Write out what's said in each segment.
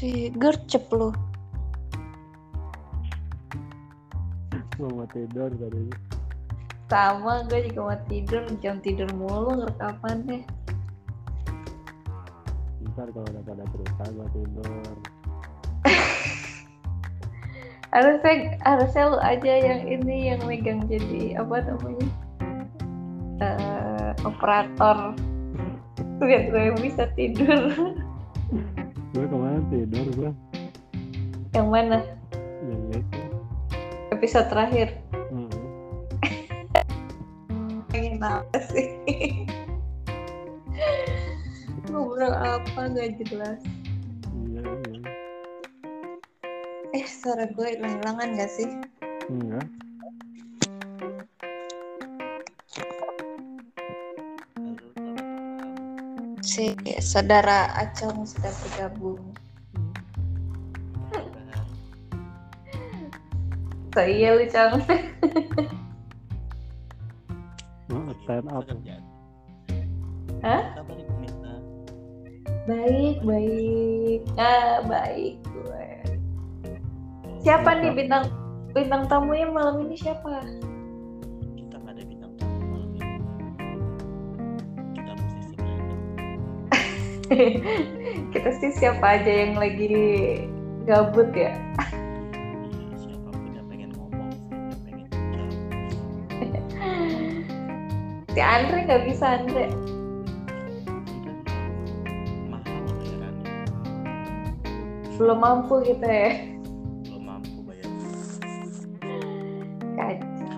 Si gercep lu. Mau tidur tadi. Sama gue juga mau tidur, jam tidur mulu rekamannya. Ntar kalau udah pada cerita gua tidur. Harusnya harusnya lu aja yang ini yang megang jadi apa namanya? Eh, operator. Biar gue bisa tidur. Gue kemarin tidur gua. yang mana? Yang itu. Episode terakhir. Hmm. Pengen apa sih? Ngobrol apa gak jelas. Iya, iya. Eh, suara gue hilang-hilangan gak sih? Enggak. Si saudara Acong sudah bergabung. So iya lu Cong. Oh, stand up. Hah? Baik, baik. Ah, baik gue. Siapa nih bintang bintang tamunya malam ini siapa? Kita sih siapa aja yang lagi gabut ya. Siapa pun yang pengen ngomong sih, yang pengen ucap. Si Andre nggak bisa Andre. Kan mahal Belum mampu gitu ya. belum mampu bayar. Kacau.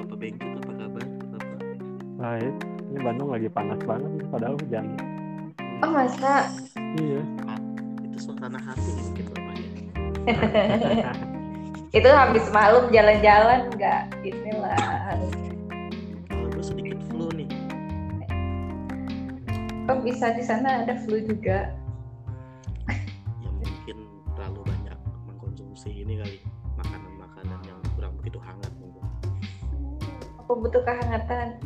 Bapak Bengkut apa kabar? Bapak? Baik. Ini Bandung lagi panas banget padahal hujan. Oh masa? Iya. Itu suasana hati mungkin bapaknya. itu habis malam jalan-jalan nggak inilah Kalau gue sedikit flu nih. kok bisa di sana ada flu juga Ya mungkin terlalu banyak mengkonsumsi ini kali makanan-makanan yang kurang begitu hangat mungkin. apa butuh kehangatan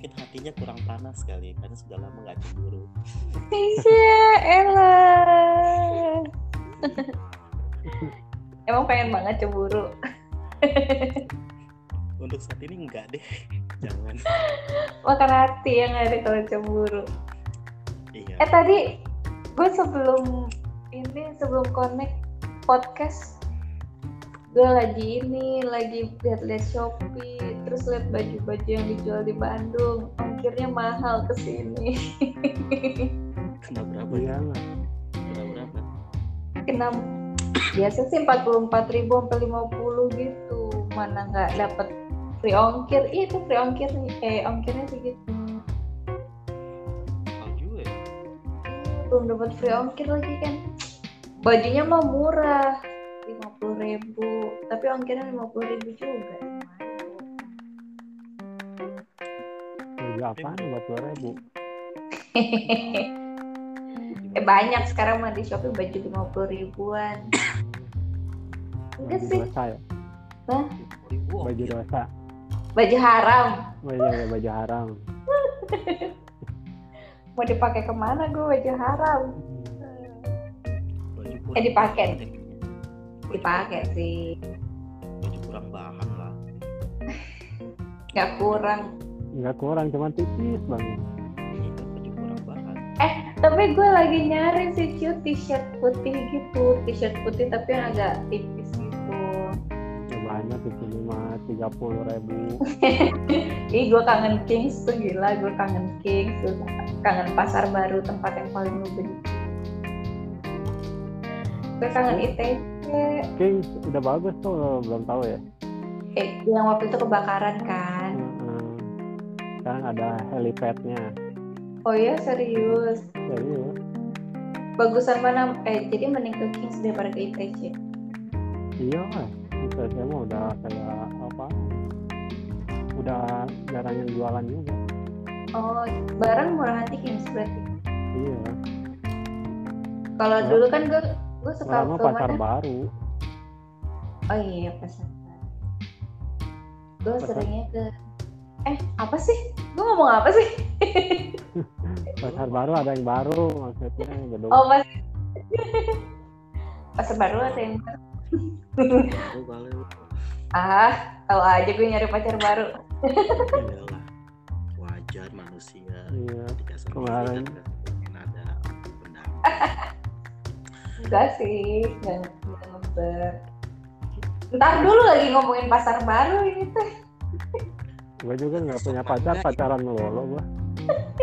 Mungkin hatinya kurang panas kali karena sudah lama nggak cemburu. iya elah emang pengen banget cemburu Untuk saat ini enggak deh. Jangan. makan hati yang ada kalau cemburu Iya. eh tadi gue sebelum ini sebelum connect podcast gue lagi ini lagi lihat-lihat Shopee terus lihat baju-baju yang dijual di Bandung ongkirnya mahal ke sini Kena berapa? Iya lah. Kena berapa? kena biasa sih 44.000 ribu sampai 50 gitu mana nggak dapet free ongkir Ih, itu free ongkir nih eh ongkirnya segitu ya. belum dapat free ongkir lagi kan bajunya mah murah 50.000 ribu tapi ongkirnya 50.000 ribu juga Baju apaan? Buat dua ribu. eh banyak sekarang mah di Shopee baju 50 ribuan enggak Baju sih dosa ya. Ribu Baju dosa. baju haram iya, iya, baju haram. mau dipakai ke mana gue baju haram Baju Eh, dipakai. Baju dipakai sih kurang- Baju kurang bahan lah. nggak kurang Enggak kurang, cuma tipis banget. Bahan. tapi gue lagi nyari sih cu t-shirt putih gitu t-shirt putih tapi yang agak tipis gitu Ya, banyak sini mah tiga puluh ribu. ih gue kangen Kings tuh gila gue kangen Kings tuh kangen pasar baru tempat yang paling gue benci gue kangen ITC King udah bagus tuh, belum tahu ya. eh yang waktu itu kebakaran kan. Sekarang ada helipadnya. oh ya serius Serius. bagusan mana eh jadi mending ke Kings daripada ke ITC Iya saya mah udah kayak apa? Udah jarang yang jualan juga. oh barang murah hati Kings berarti Iya. kalau dulu kan gue gue suka ke pasar mana baru. oh iya pasar baru gue seringnya ke eh apa sih? Gue ngomong apa sih? Pasar baru ada yang baru maksudnya gedung. oh pas pasar baru atau yang Baru. Kali. Ah tahu aja gue nyari pacar baru. Iyalah, wajar manusia. Iya. Kemarin. kan ada enggak sih enggak enggak ngeber ntar dulu lagi ngomongin pasar baru ini teh Gue juga nggak punya pacar, pacaran melulu gue.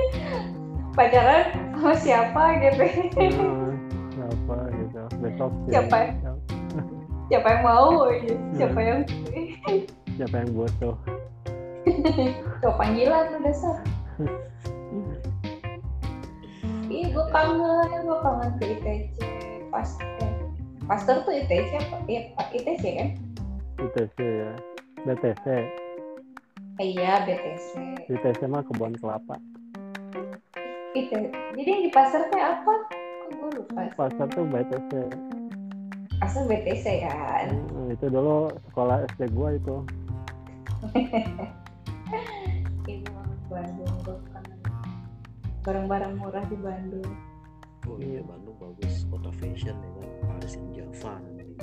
pacaran sama siapa gitu siapa gitu. Besok. Siapa? siapa yang mau gitu. siapa yang Siapa yang butuh. Tuh panggilan tuh dasar Ih, gue kangen, gue kangen ke ITC pas eh, Pastor tuh ITC apa? Iya, Pak, ITC kan? ITC ya. BTC. Iya, BTC. ITC mah kebun kelapa. IT. Jadi yang di pasar teh apa? Kok gue lupa. Pasar tuh BTC. Asal BTC kan. Hmm, itu dulu sekolah SD gua itu. Ini Bandung, gue kangen. Barang-barang murah di Bandung. oh iya Bandung bagus kota fashion ya kan Paris in Java nanti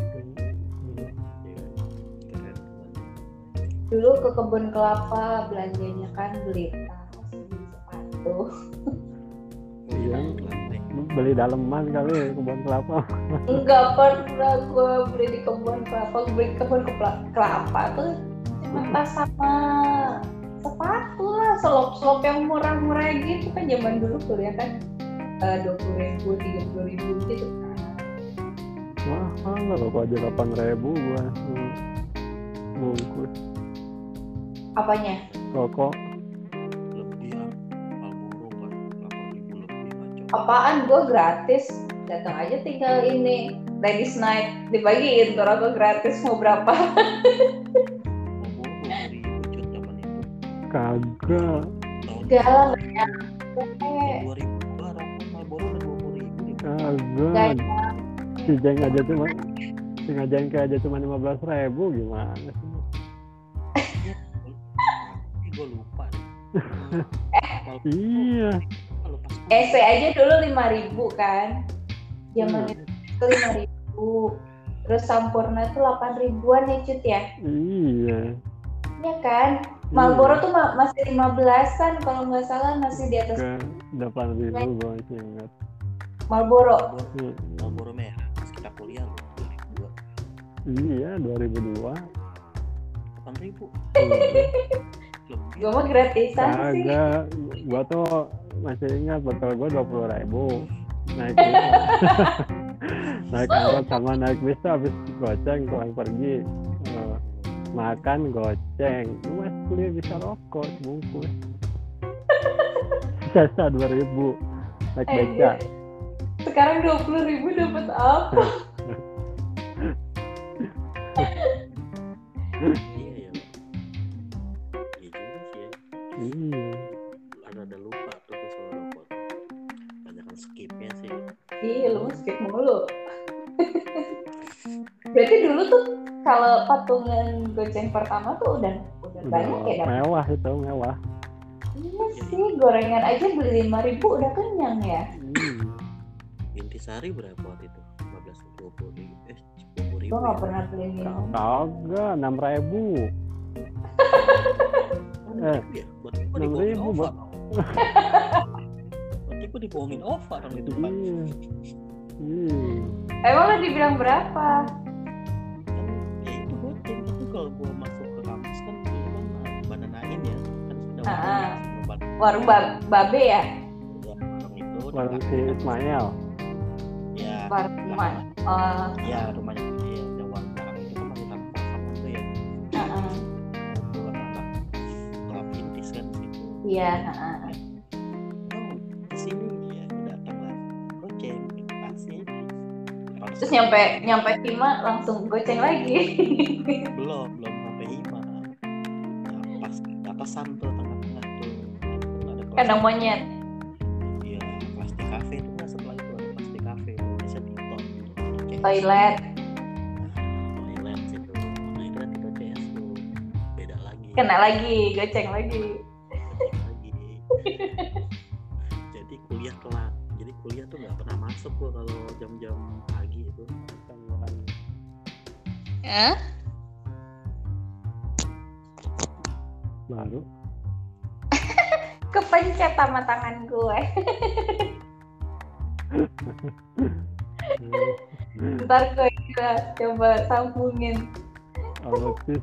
Dulu ke kebun kelapa belanjanya kan beli tas, beli sepatu. Iya. Beli daleman kali kebun kelapa. Enggak pernah gue beli di kebun kelapa, beli di kebun kelapa tuh cuma tas sama sepatu lah, selop-selop yang murah-murah gitu kan zaman dulu kuliah kan dua puluh ribu, tiga puluh ribu gitu kan. Mahal lah kok aja delapan ribu gua. Hmm. Bungkus Apanya? rokok. lebih ah Marlboro kan 8 ribu lebih kacau Apaan gue gratis? Datang aja tinggal ini ladies night dibagiin tuh rokok gratis mau berapa? Marlboro 20 ribu cut zaman itu Kagak. tahun Enggak lah, nggak nyampe. 2000 lah rokok Marlboro udah 20 ribu deh Nggak Kagak. Si jeng aja cuma si ngajengke aja cuma lima belas ribu gimana sih? Gue lupa deh. Marlboro Iya. kalau pas EC aja dulu lima ribu kan? Zaman Hmm. itu lima ribu. Terus sampurna tuh delapan ribuan ya cut ya? Iya. Iya kan? Marlboro tuh ma- masih lima belasan kalau nggak salah masih di atas delapan ribu gua masih ingat. Marlboro. Marlboro, Iya. Marlboro merah pas kita kuliah loh 2002 Iya, 2002. 8 ribu Lebih Gue mah gratisan sih. Kagak, gua tuh masih ingat betul gua dua puluh ribu. Naik bis. naik angkot sama naik bis tuh habis goceng pulang pergi. Eh, makan goceng. Mas kuliah bisa rokok sebungkus sisa dua ribu. Naik Eh, beca. Sekarang dua puluh ribu dapat apa? kalau patungan goceng pertama tuh udah udah banyak ya mewah itu mewah Iya sih, gorengan aja beli lima ribu udah kenyang ya. Hmm. intisari berapa waktu itu 15 20 ribu eh 20 ribu Gue nggak ya? pernah beli minum. kagak enam ribu Eh, 6 ribu ya berarti gue 6 dibohongin Ova dong itu kan Emang lo dibilang berapa? Kalau gue masuk ke kampus kan dulu kan bananain ya. Kan sudah Ah, warung Warung. Ba- babe ya? ya, warung itu warung si belakang. Ismail. Ya Warung? Oh, ya rumahnya gede. Ya yang warung belakang itu kan masih tanpa kosong tuh ya. Heeh. itu anak kelab intis kan di situ. Iya, heeh. Nyampe nyampe Hima langsung goceng lagi. belum belum sampai hima ya, pas atasan tuh tengah-tengah tuh Itu ada kelas Kandang monyet. iya kelas di kafe itu nggak setelah itu ada kelas di kafe bisa tito Toilet. toilet situ nah itu tito CS tuh beda lagi Kena lagi, goceng lagi. Goceng lagi jadi kuliah telat jadi kuliah tuh nggak pernah masuk gua kalau jam-jam pagi itu Tanggalan. ya baru kepencet sama tangan gue. Ntar gue coba, coba sambungin. Alexis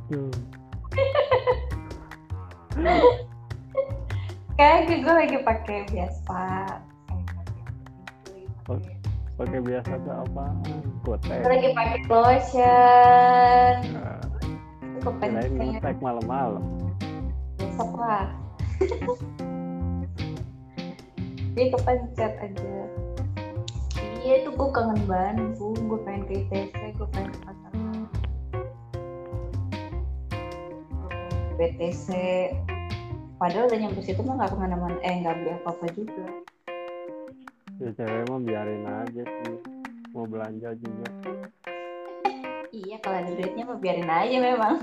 kayak gue lagi pakai biasa pakai biasa tuh apaan kotek lagi pakai lotion. Nah, kirain ngetek malam-malam. Besok lah dia kepencet aja. Iya itu gue kangen Bandung gue pengen ke ITC gue pengen ke pasar. BTC padahal udah nyampe situ mah nggak ke mana-mana. Eh nggak beli apa-apa juga. Ya cewek mah biarin aja belanja juga. Iya kalau ada duitnya mah biarin aja memang.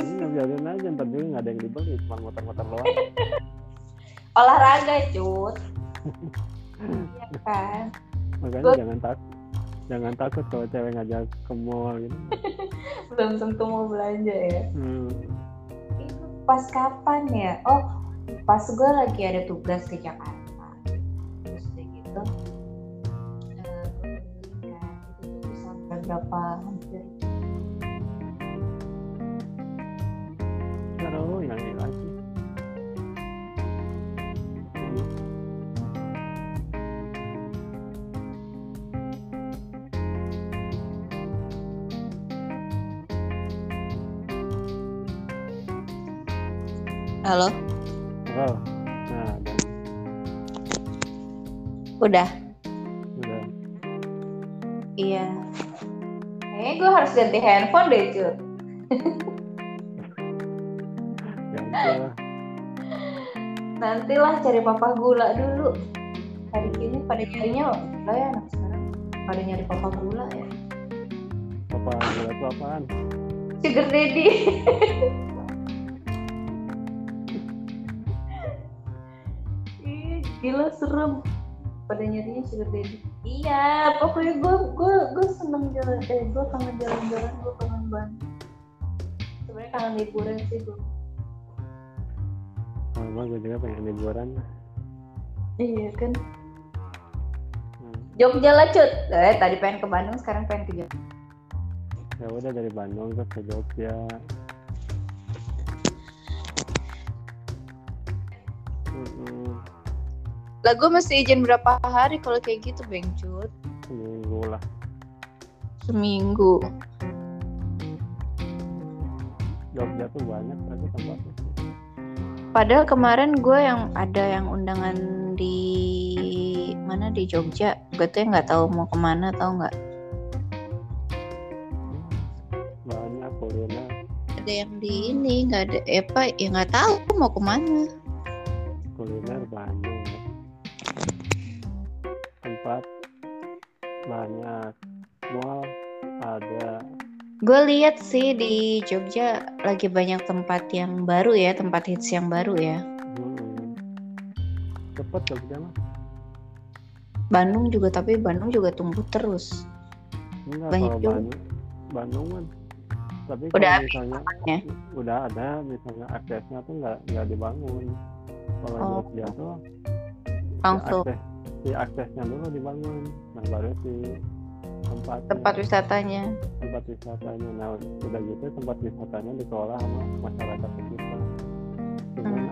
Iya biarin aja ntar juga nggak ada yang dibeli cuma muter-muter doang. Olahraga cut. Iya kan? Makanya Gua- jangan takut jangan takut kalau cewek ngajak ke mall gitu. Belum tentu mau belanja ya. Hmm. itu pas kapan ya? Oh pas gue lagi ada tugas ke Jakarta berapa hampir. Yang ini lagi. Halo harus ganti handphone deh cuy nantilah cari papa gula dulu. Hari ini pada nyarinya lo ya anak sekarang. Pada nyari papa gula ya. Apa gula itu apaan? Sugar daddy. Ih, gila serem pada nyarinya sugar daddy iya pokoknya gue gue gue seneng jalan eh gue kangen jalan-jalan gue kangen banget. Sebenarnya kangen liburan sih gue sama gue juga pengen liburan. Iya kan? Hmm. Jogja lah cut. Eh tadi pengen ke Bandung sekarang pengen ke Jogja. Ya udah dari Bandung terus ke Jogja. Mm-mm. Lah gue mesti izin berapa hari kalau kayak gitu beng cut? Seminggu lah. Seminggu. Jogja tuh banyak tapi tempatnya Padahal kemarin gue yang ada yang undangan di mana? Di Jogja, gue tuh nggak tahu mau ke mana tahu nggak? banyak kuliner Ada yang di ini nggak ada eh, apa? Ya nggak tahu mau ke mana. kuliner banyak banyak mall ada Gue lihat sih di Jogja lagi banyak tempat yang baru ya, tempat hits yang baru ya. hmm. cepet Jogja mah Bandung juga tapi Bandung juga tumbuh terus. enggak Banyak juga. Bandung Bandung kan tapi Udah kalau misalnya ya? udah ada misalnya aksesnya tuh nggak nggak dibangun kalau Oh. Jogja tuh Langsung akses si aksesnya dulu dibangun nah baru si tempat tempat wisatanya. tempat wisatanya nah udah gitu tempat wisatanya dikelola sama masyarakat sekitar cuman Hmm.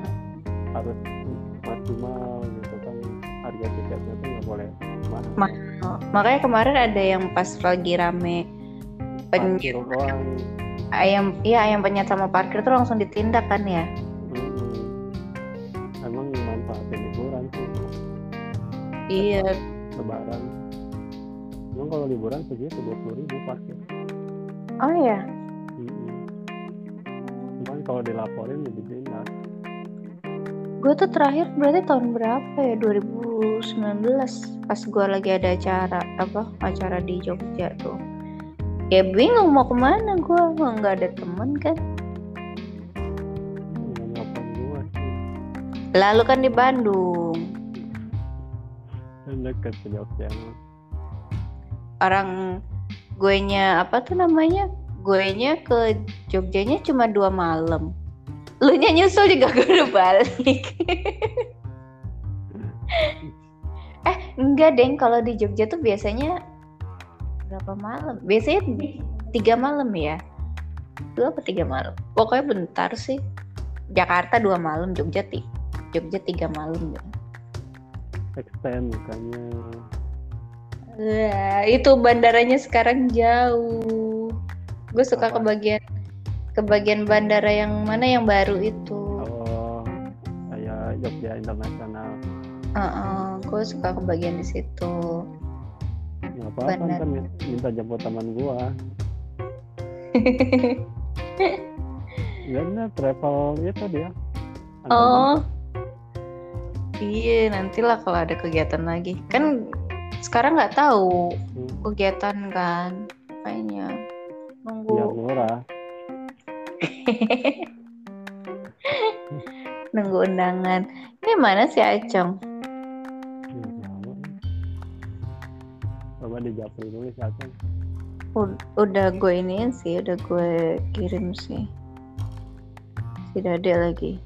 harus maksimal gitu kan harga tiketnya tuh nggak boleh mahal Ma- Makanya kemarin ada yang pas lagi rame penyet ayam iya ayam penyet sama parkir tuh langsung ditindak kan ya? Iya, lebaran emang kalau liburan segitu dua puluh ribu parkir oh ya. Mm-mm. cuman kalau dilaporin lebih ditindak Gue tuh terakhir berarti tahun berapa ya? 2019 pas gue lagi ada acara apa? Acara di Jogja tuh. Ya bingung mau ke mana gue nggak ada temen kan. sih Lalu kan di Bandung. Jogja mah. orang gue nya apa tuh namanya? Gue nya ke Jogjanya cuma dua malam. Lu nya nyusul juga gue udah balik. Eh enggak deng. Kalau di Jogja tuh biasanya berapa malam? Biasanya tiga malam ya? Dua apa tiga malam? Pokoknya bentar sih. Jakarta dua malam Jogja ti Jogja tiga malam ya. Extend bukannya. Wah, itu bandaranya sekarang jauh. Gue suka ke Apa? bagian ke bagian bandara yang mana yang baru itu. Oh, kayak Jogja Internasional. gue suka ke bagian di situ. Nggak apa-apa kan minta jemput teman gua. Karena travel itu dia. Oh, iya nantilah kalau ada kegiatan lagi. Kan sekarang nggak tahu Hmm, kegiatan kan, kayaknya biar nunggu. murah. nunggu undangan. Ini mana sih Acong? Coba di Japri dulu siapa? Ud- udah gue iniin sih, udah gue kirim sih. Tidak ada lagi.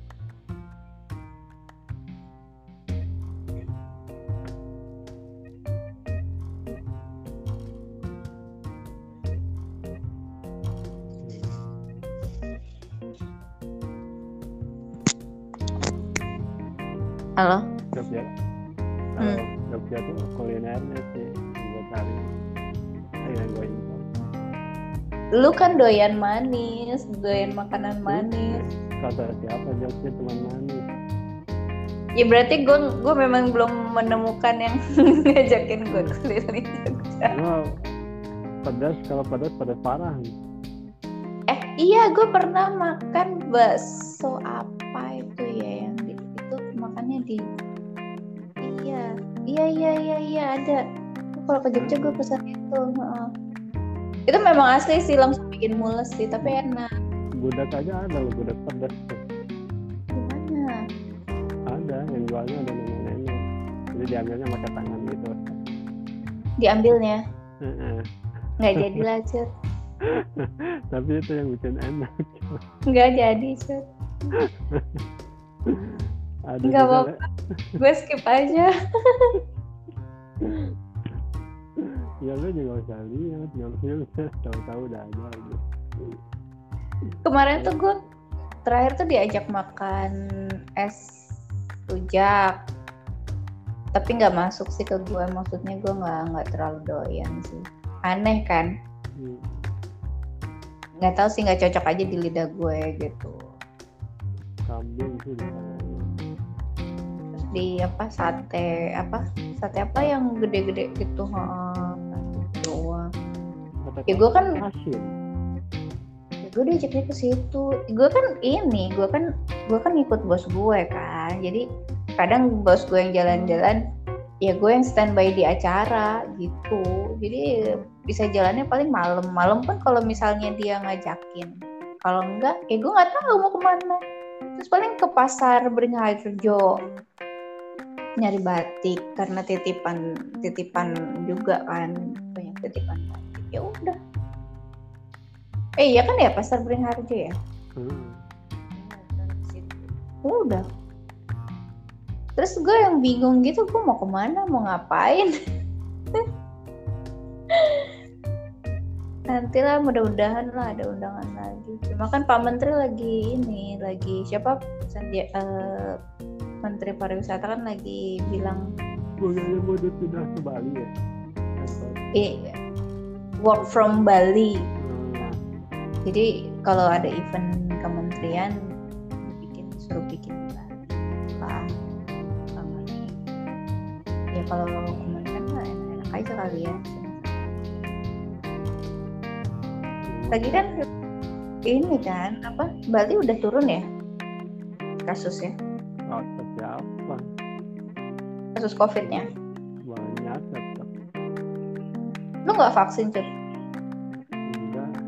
Halo? Jogja. Hmm. Kalau Jogja tuh kulinernya sih yang gue cari. Yang gue info. Lu kan doyan manis, doyan makanan manis. Kata siapa Jogja cuma manis. Ya berarti gue gue memang belum menemukan yang ngajakin gue keliling Jogja. Cuma pedas kalau pedas pedas parah. Eh iya gue pernah makan bakso apa itu makannya di iya iya iya iya iya ada kalau ke Jogja gue pesan itu heeh. itu memang asli sih langsung bikin mules sih tapi enak Gudeg aja ada loh gudeg pedas gimana Ada yang jualnya ada nenek-nenek. Jadi diambilnya pakai tangan gitu. diambilnya nggak jadi lah. Tapi itu yang bikin enak. nggak jadi Cut. Ada Nggak apa-apa. gue skip aja. Ya lu juga usah lihat. Ngambilnya tahu-tahu udah ada gitu. kemarin tuh gue terakhir tuh diajak makan es rujak. Tapi nggak masuk sih ke gue maksudnya gue nggak nggak terlalu doyan sih. Aneh kan? Hmm. nggak tahu sih nggak cocok aja di lidah gue gitu. Kambing sih di apa sate apa sate apa yang gede-gede gitu ha doang. Ya, gua kan- asin ya gue diajaknya ke situ. Gue kan ini gue kan gue kan ikut bos gue kan. Jadi kadang bos gue yang jalan-jalan ya gue yang standby di acara gitu. Jadi bisa jalannya paling malam. Malam pun kalau misalnya dia ngajakin. Kalau enggak ya gue nggak tahu mau ke mana. Terus paling ke pasar Beringharjo nyari batik karena titipan titipan juga kan. Banyak titipan batik. Ya udah. Eh iya kan ya pasar Beringharjo ya? Hmm. udah. Terus gue yang bingung gitu gue mau ke mana mau ngapain? Nantilah mudah-mudahan lah ada undangan lagi. Cuma kan Pak Menteri lagi ini lagi siapa? Sandia, eh, Menteri Pariwisata kan lagi bilang Bukannya mau dia pindah ke Bali ya Kantor. eh, work from Bali Hmm. jadi kalau ada event kementerian bikin suruh bikin di Bali lah Bali. ya kalau kementerian mah enak-enak aja kali ya lagi kan ini kan apa Bali udah turun ya kasusnya Oh? kasus COVID-nya? Banyak tetap. Lu nggak vaksin, cuy Enggak.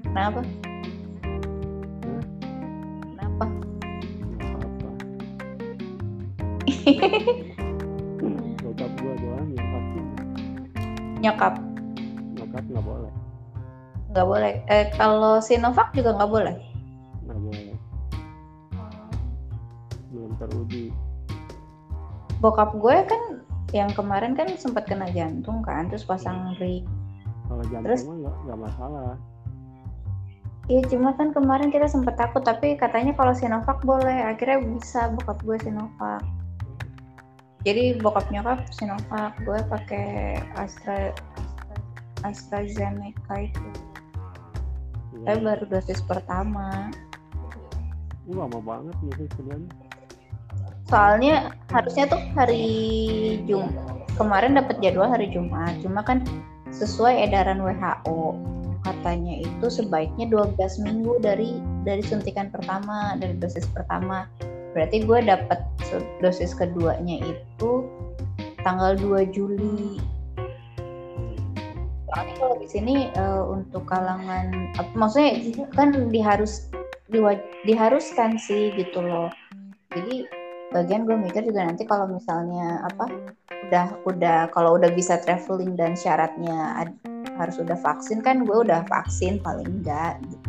Kenapa? Kenapa? Kenapa? Bokap gua doang yang vaksin. Nyokap? Nyokap nggak boleh. Nggak boleh. Eh, kalau Sinovac juga nggak boleh? Bokap gue kan yang kemarin kan sempat kena jantung kan terus pasang ring. Kalau jantung Terus? nggak masalah. Iya cuma kan kemarin kita sempat takut tapi katanya kalau Sinovac boleh akhirnya bisa bokap gue Sinovac. Jadi bokap nyokap Sinovac gue pakai Astra, Astra AstraZeneca itu. Iya. tapi baru dosis pertama. Lama banget gitu sebenarnya soalnya harusnya tuh hari Jum kemarin dapat jadwal hari Jumat. Cuma kan sesuai edaran WHO katanya itu sebaiknya 12 minggu dari dari suntikan pertama dari dosis pertama. Berarti gue dapat dosis keduanya itu tanggal 2 Juli. Soalnya kalau di sini eh, untuk kalangan apa- maksudnya kan diharus diwa- diharuskan sih gitu loh. Jadi bagian gue mikir juga nanti kalau misalnya apa udah udah kalau udah bisa traveling dan syaratnya ad- harus udah vaksin kan gue udah vaksin paling enggak gitu.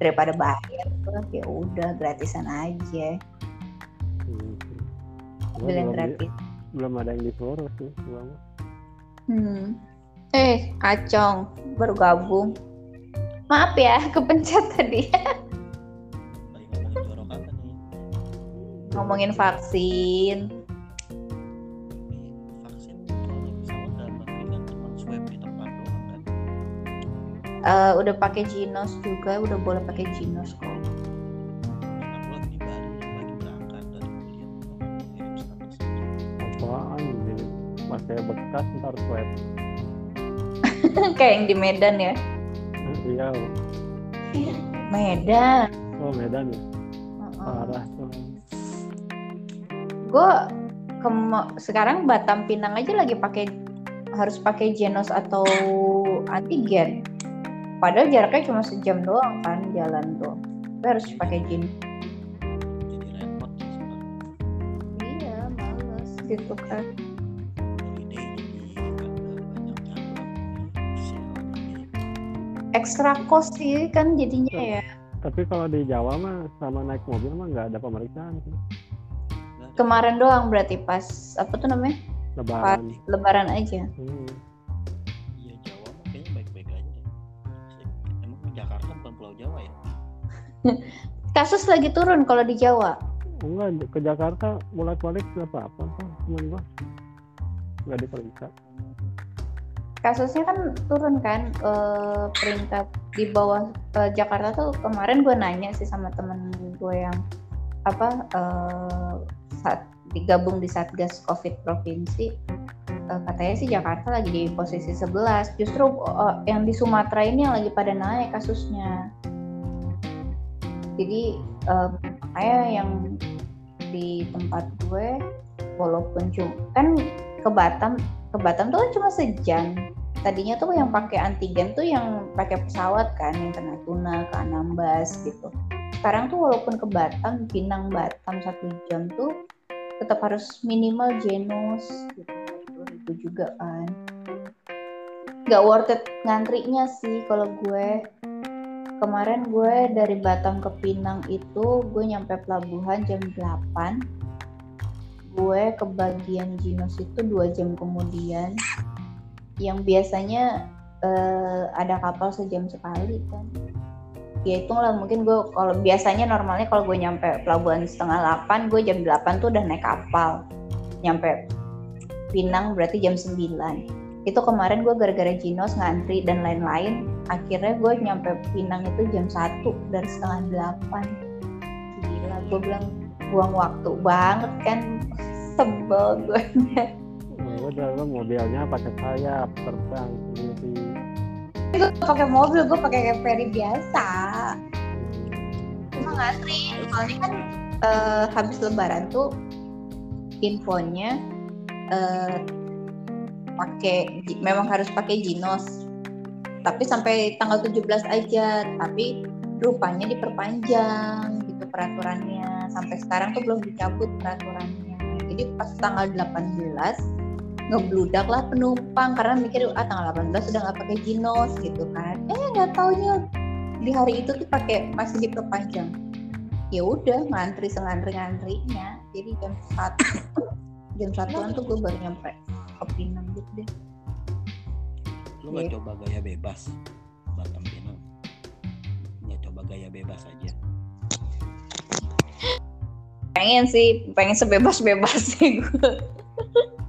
daripada bayar ya udah gratisan aja Hmm. Belum, gratis belum ada yang disuruh sih hmm. eh acong baru gabung maaf ya kepencet tadi doang kan? Eh, udah pakai Ginos juga udah boleh pakai Ginos kok. Apaan ini? Masih bekas ntar swab. Kayak yang di Medan ya? Iya. Medan. Oh Medan ya? Heeh. parah tuh gue sekarang Batam Pinang aja lagi pakai harus pakai Genos atau antigen. Padahal jaraknya cuma sejam doang kan jalan tuh. Tapi harus pakai Gen jadi repot sih sekarang iya males gitu kan. Ekstra cost sih kan jadinya ya. Tapi kalau di Jawa mah sama naik mobil mah nggak ada pemeriksaan sih. Kemarin doang berarti pas apa tuh namanya pas lebaran lebaran aja hmm. Iya Jawa mah kayaknya baik-baik aja. Emang Jakarta bukan Pulau Jawa ya? kasus lagi turun kalau di Jawa enggak ke Jakarta bolak balik nggak apa apa kok temen gua nggak diperiksa kasusnya kan turun kan eh, peringkat di bawah eh, Jakarta tuh kemarin gue nanya sih sama temen gue yang apa eh, saat digabung di Satgas Covid provinsi eh, katanya sih Jakarta lagi di posisi 11 justru eh, yang di Sumatera ini yang lagi pada naik kasusnya. Jadi makanya yang di tempat gue walaupun cuma kan ke Batam ke Batam tuh kan cuma sejam. Tadinya tuh yang pakai antigen tuh yang pakai pesawat kan yang ke Natuna ke Anambas gitu sekarang tuh walaupun ke Batam Pinang Batam satu jam tuh tetap harus minimal Genos gitu itu juga kan. Nggak worth it ngantrinya sih kalau gue. Kemarin gue dari Batam ke Pinang itu gue nyampe pelabuhan jam 8 gue ke bagian Ginos itu dua jam kemudian. Yang biasanya eh, ada kapal sejam sekali kan ya hitunglah mungkin gue kalau biasanya normalnya kalau gue nyampe pelabuhan setengah 8 gue jam 8 tuh udah naik kapal. Nyampe Pinang berarti jam 9 itu kemarin gue gara-gara Ginos ngantri dan lain-lain akhirnya gue nyampe Pinang itu jam 1 dari setengah 8 gila gue bilang buang waktu banget kan sebel gue udah lo mobilnya pakai sayap terbang sendiri gue pakai mobil gue pakai ferry biasa. Cuma ngantri soalnya kan eh, habis lebaran tuh infonya eh, pakai memang harus pakai Ginos. Tapi sampai tanggal 17 aja tapi rupanya diperpanjang gitu peraturannya. Sampai sekarang tuh belum dicabut peraturannya. Jadi pas tanggal 18 ngebludak lah penumpang karena mikir ah tanggal 18 sudah nggak pakai ginos gitu kan. Eh nggak taunya. Di hari itu tuh pakai masih diperpanjang. Ya udah ngantri sengantri ngantrinya jadi jam satu jam satuan tuh gue baru nyampe ke Pinang gitu deh. Lu nggak Iya. coba gaya bebas Batam Pinang nggak coba gaya bebas aja. Pengen sih pengen sebebas bebas sih gue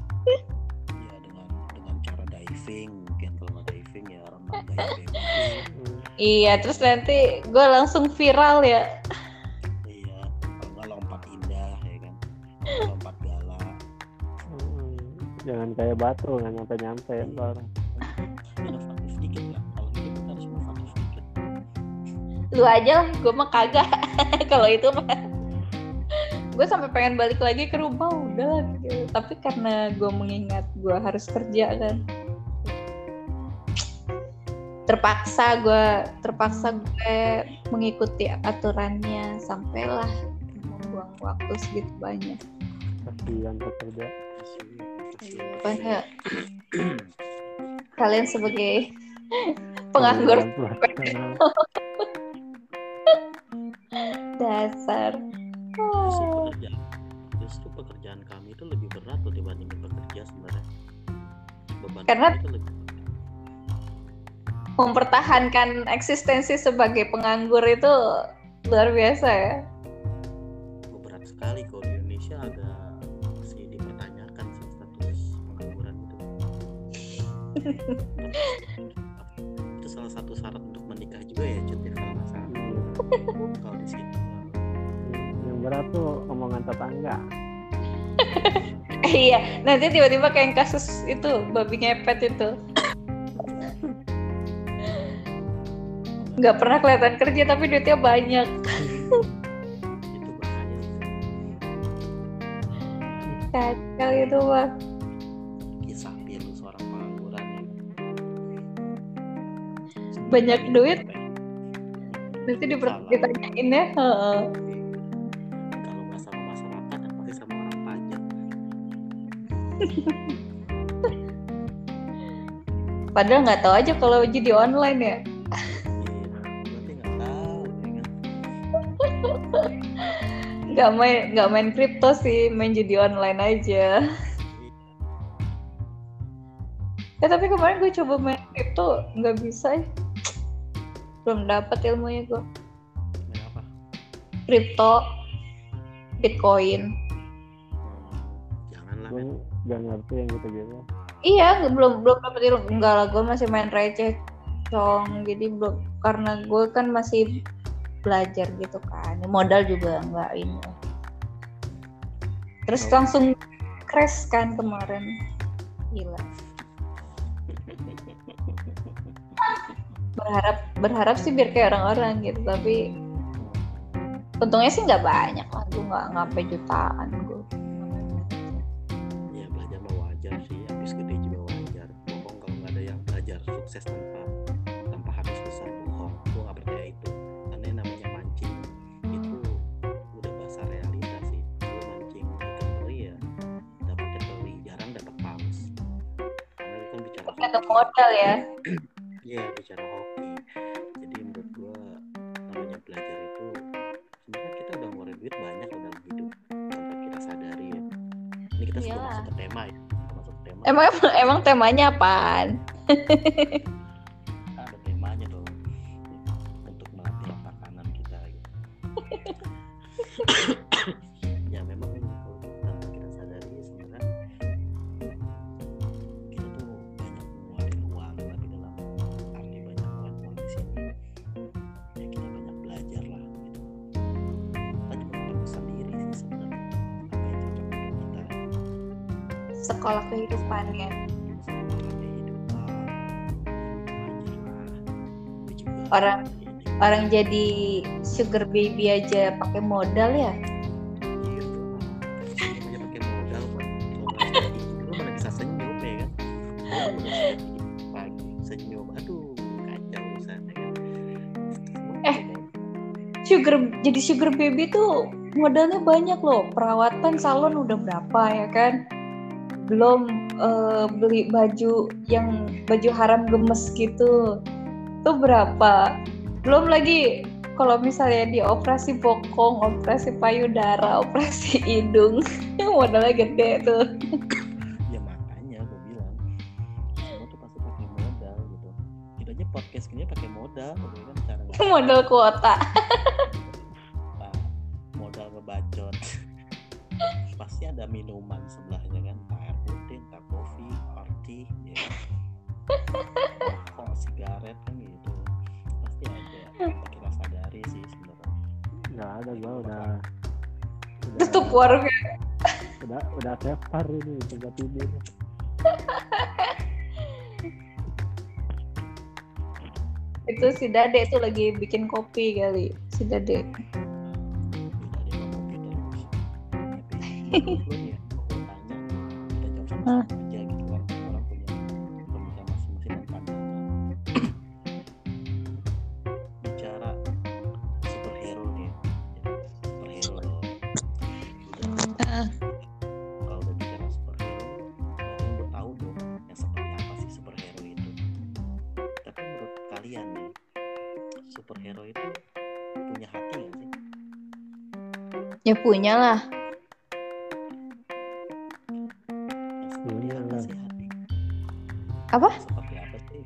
iya terus nanti gue langsung viral ya. Iya kalau nggak lompat indah ya kan? Lompat gala. Hmm, jangan kayak batu nggak nyampe nyampe ntar inovatif dikit lah. Kalau hidup kita harus inovatif dikit. Lu aja lah gue mah kagak. Kalau itu mah. Gue sampai pengen balik lagi ke rumah udah lah, gitu. tapi karena gue mengingat gue harus kerja kan terpaksa gue terpaksa gue mengikuti aturannya. Sampailah membuang waktu segitu banyak. Kasihan pekerja makanya kalian sebagai penganggur. Dasar. Justru Oh. pekerjaan justru pekerjaan kami itu lebih berat loh dibandingin bekerja sebenarnya. Beban Karena- kami itu lebih mempertahankan eksistensi sebagai penganggur itu luar biasa ya. berat sekali kalau di Indonesia agak masih dipertanyakan sih status pengangguran itu itu salah satu syarat untuk menikah juga ya Cut ya kalau nggak salah kalau di sini yang berat tuh omongan tetangga iya, nanti tiba-tiba kayak kasus itu babi ngepet itu. Nggak pernah kelihatan kerja tapi duitnya banyak. itu bahaya Kacau itu mah. kisah pilu seorang pengangguran ya. Banyak duit. Nanti diper- ditanyain ya. kalau nggak sama masyarakat ya pasti sama orang pajak Padahal nggak tahu aja kalau jadi online ya. Nggak main nggak main kripto sih, main judi online aja. Iya. Ya tapi kemarin gue coba main kripto nggak bisa. ya. Belum dapat ilmunya gue. Kripto, Bitcoin. janganlah gue men gak ngerti yang gitu-gitu Iya, nggak- belum belum dapat ilmu. Enggak lah, gue masih main receh cong. Jadi belum karena gue kan masih belajar gitu kan. Modal juga nggak ini. Terus Oh. langsung crash kan kemarin. Gila. Berharap berharap sih biar kayak orang-orang gitu, tapi untungnya sih nggak banyak lah. Gue nggak ngapai jutaan gue. ya belajar mah wajar sih habis gede juga wajar bohong kalau nggak ada yang belajar sukses tanpa hoki. modal ya. Iya bicara hoki. Jadi menurut gua namanya belajar itu sebenarnya kita udah ngeluarin duit banyak loh dalam hidup tanpa kita sadari ya. Ini kita sebelum Iyalah. masuk ke tema ya. Masuk ke tema. Emang emang temanya apaan? ada temanya dong untuk melatih otak kanan kita gitu. Sekolah kehidupan ya. sekolah kehidupan belajar lah Gue juga Orang- Orang jadi sugar baby aja pakai modal ya. Iya pakai modal lu mana bisa senyum kan. Pagi senyum, aduh kacau Eh. Sugar jadi sugar baby tuh modalnya banyak loh. Perawatan salon udah berapa ya kan? Belum eh, beli baju yang baju haram gemes gitu. Tuh berapa? Belum lagi kalau misalnya di operasi bokong operasi payudara operasi hidung modalnya gede tuh. Ya makanya gue bilang semua tuh pasti pakai modal gitu. Kita aja podcast ini pakai modal gitu kan cara modal kuota. Modal ngebacot. Pasti ada minuman sebelahnya kan party ya. Kok sigaret kan gitu pasti ada kita sadari sih sebenarnya. Nggak ada gua udah tutup warung udah udah sefar ini tempat tidur. Itu si Dade tuh lagi bikin kopi kali si Dade. Terus tapi ya punya lah. Punya apa lah. seperti apa sih?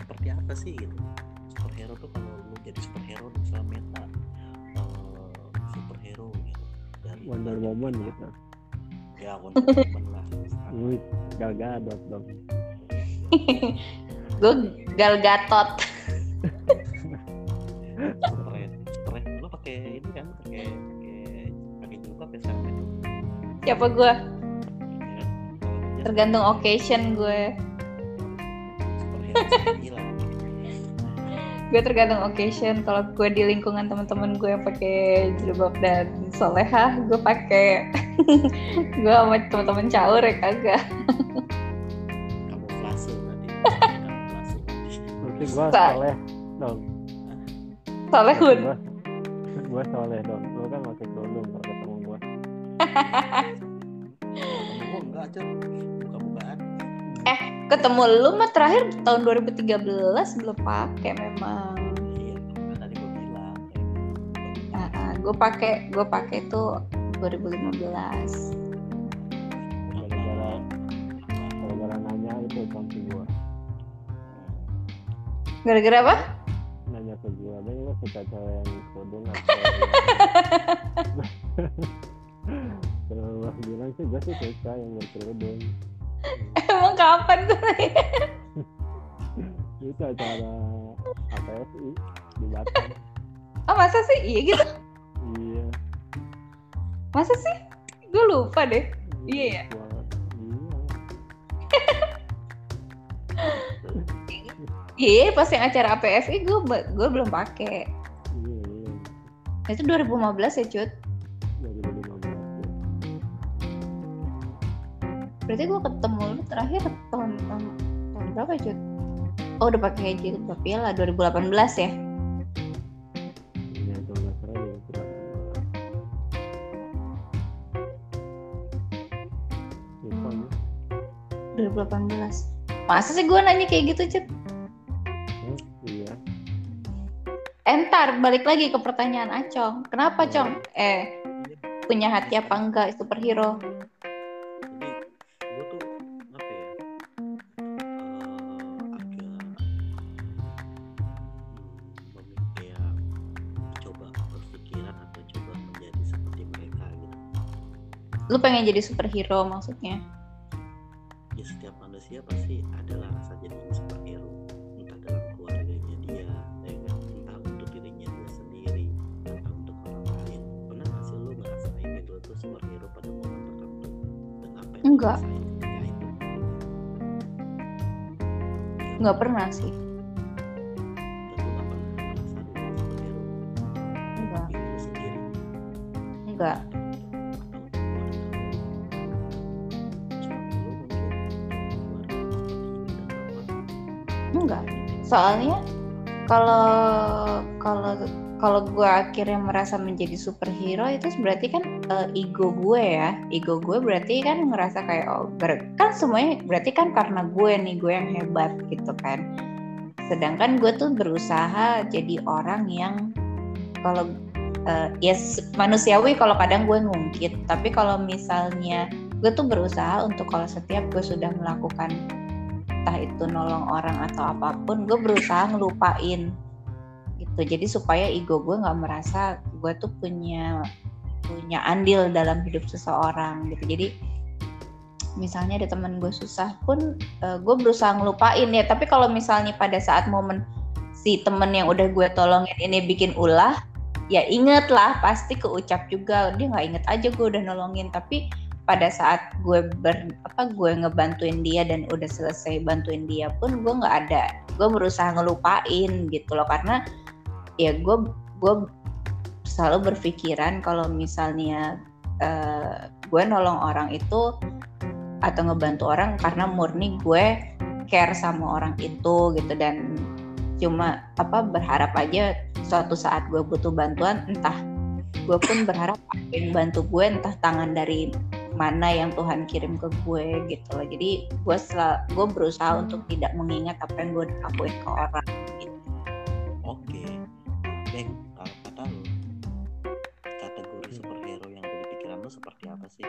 Seperti apa sih gitu? Superhero tuh kalau lu jadi superhero misalnya meta eh, superhero gitu. Dari Wonder Woman gitu. Ya Wonder Woman lah. Wih, Gal Gadot dong gue Gal Gatot siapa gue tergantung occasion gue gue tergantung occasion. Kalau gue di lingkungan teman-teman gue yang pakai jilbab dan solehah gue pakai. Gue sama teman-teman caur ya kagak. Kamu flase berarti berarti Sa- soleh dong. Solehun. Gua, gua soleh dong. Lu kan pakai enggak buka-bukaan ketemu lu mah terakhir tahun 2013 belum pakai memang. Iya kan tadi gua bilang gue pakai gue pakai tuh 2015 gara-gara gara-gara nanya itu sama gua. Gara-gara apa? Nanya ke gua dia lu suka cewek yang kerudung atau Terus gua bilang sih? Gua sih suka yang berkerudung emang kapan tuh? Itu acara APSI di Batam. Oh masa sih? Iya gitu? Iya. Masa sih? Gue lupa deh. Iya ya? Iya. Iya pas yang acara APFI gue gue belum pakai. Iya iya. Itu 2015 ya cut berarti gue ketemu lu terakhir tahun tahun, tahun berapa cut oh udah pakai jilbab ya lah 2018 ya ya, itu 18. Lupa gua. 2018 masa sih gue nanya kayak gitu cut Eh, iya entar balik lagi ke pertanyaan Acong. Kenapa Cong? Eh punya hati apa enggak superhero pengen jadi superhero maksudnya. Ya setiap manusia pasti adalah rasa jadi superhero. Entah dalam keluarganya dia ya kan? entah untuk dirinya dia sendiri entah untuk orang lain. Pernah nggak sih lu ngerasain itu tuh superhero pada momen tertentu? Dan apa yang Enggak. itu. Nggak pernah sih enggak soalnya kalau kalau kalau gue akhirnya merasa menjadi superhero itu berarti kan eh, ego gue ya. Ego gue berarti kan ngerasa kayak oh ber- kan semuanya berarti kan karena gue nih gue yang hebat gitu kan. Sedangkan gue tuh berusaha jadi orang yang kalau eh, ya s- manusiawi kalau kadang gue ngungkit. Tapi kalau misalnya gue tuh berusaha untuk kalau setiap gue sudah melakukan entah itu nolong orang atau apa pun gue berusaha ngelupain. Gitu. Jadi supaya ego gue nggak merasa gue tuh punya punya andil dalam hidup seseorang gitu. Jadi misalnya ada teman gue susah pun eh, gue berusaha ngelupain ya. Tapi kalau misalnya pada saat momen si temen yang udah gue tolongin ini bikin ulah ya inget lah pasti keucap juga. Dia nggak inget aja gue udah nolongin. Tapi pada saat gue ber apa gue ngebantuin dia dan udah selesai bantuin dia pun gue nggak ada. Gue berusaha ngelupain gitu loh karena ya gue gue selalu berpikiran kalau misalnya eh, gue nolong orang itu atau ngebantu orang karena murni gue care sama orang itu gitu. Dan cuma apa berharap aja suatu saat gue butuh bantuan entah gue pun berharap yang bantu gue entah tangan dari mana yang Tuhan kirim ke gue gitu loh jadi gue sel gue berusaha untuk tidak mengingat apa yang gue lakuin ke orang gitu. Oke, Beng, kalau kata lu, kategori superhero yang ada di pikiran lu seperti apa sih?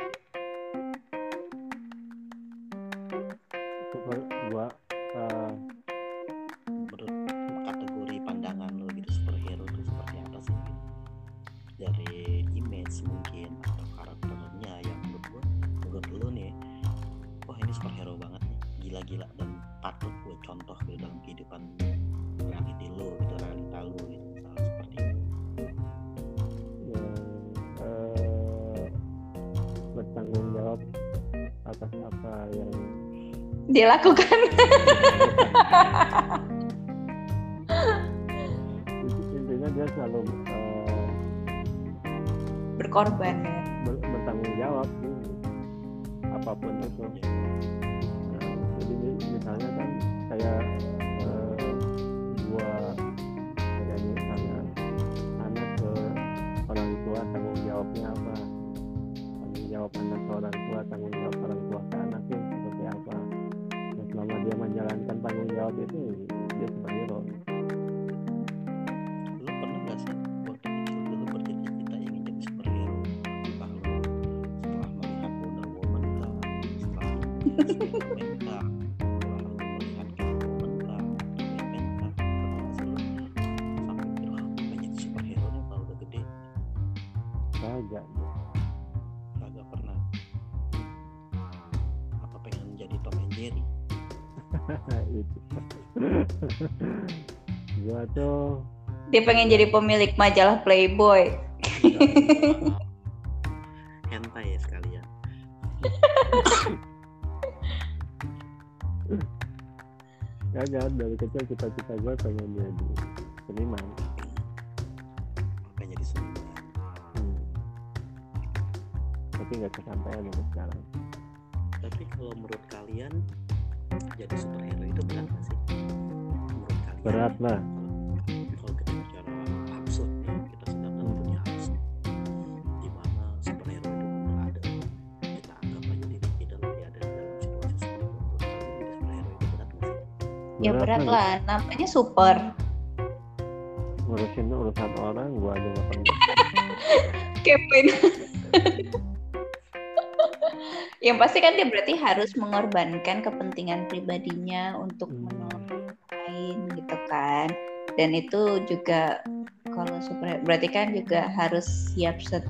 Dia lakukan intinya dia selalu eh, berkorban dia pengen jadi pemilik majalah Playboy. Hentai ya sekalian. Kagak dari kecil cita-cita gue pengen jadi seniman. Pengen jadi seniman. Hmm. tapi nggak kesampaian sampai sekarang. Tapi kalau menurut kalian jadi superhero itu berat gak sih? Menurut kalian? Berat lah ya berat lah. namanya super. Ngurusin urusan orang gua aja nggak pernah. Kevin yang pasti kan dia berarti harus mengorbankan kepentingan pribadinya untuk Hmm. menolong orang lain gitu kan. Dan itu juga kalau super berarti kan juga harus siap set-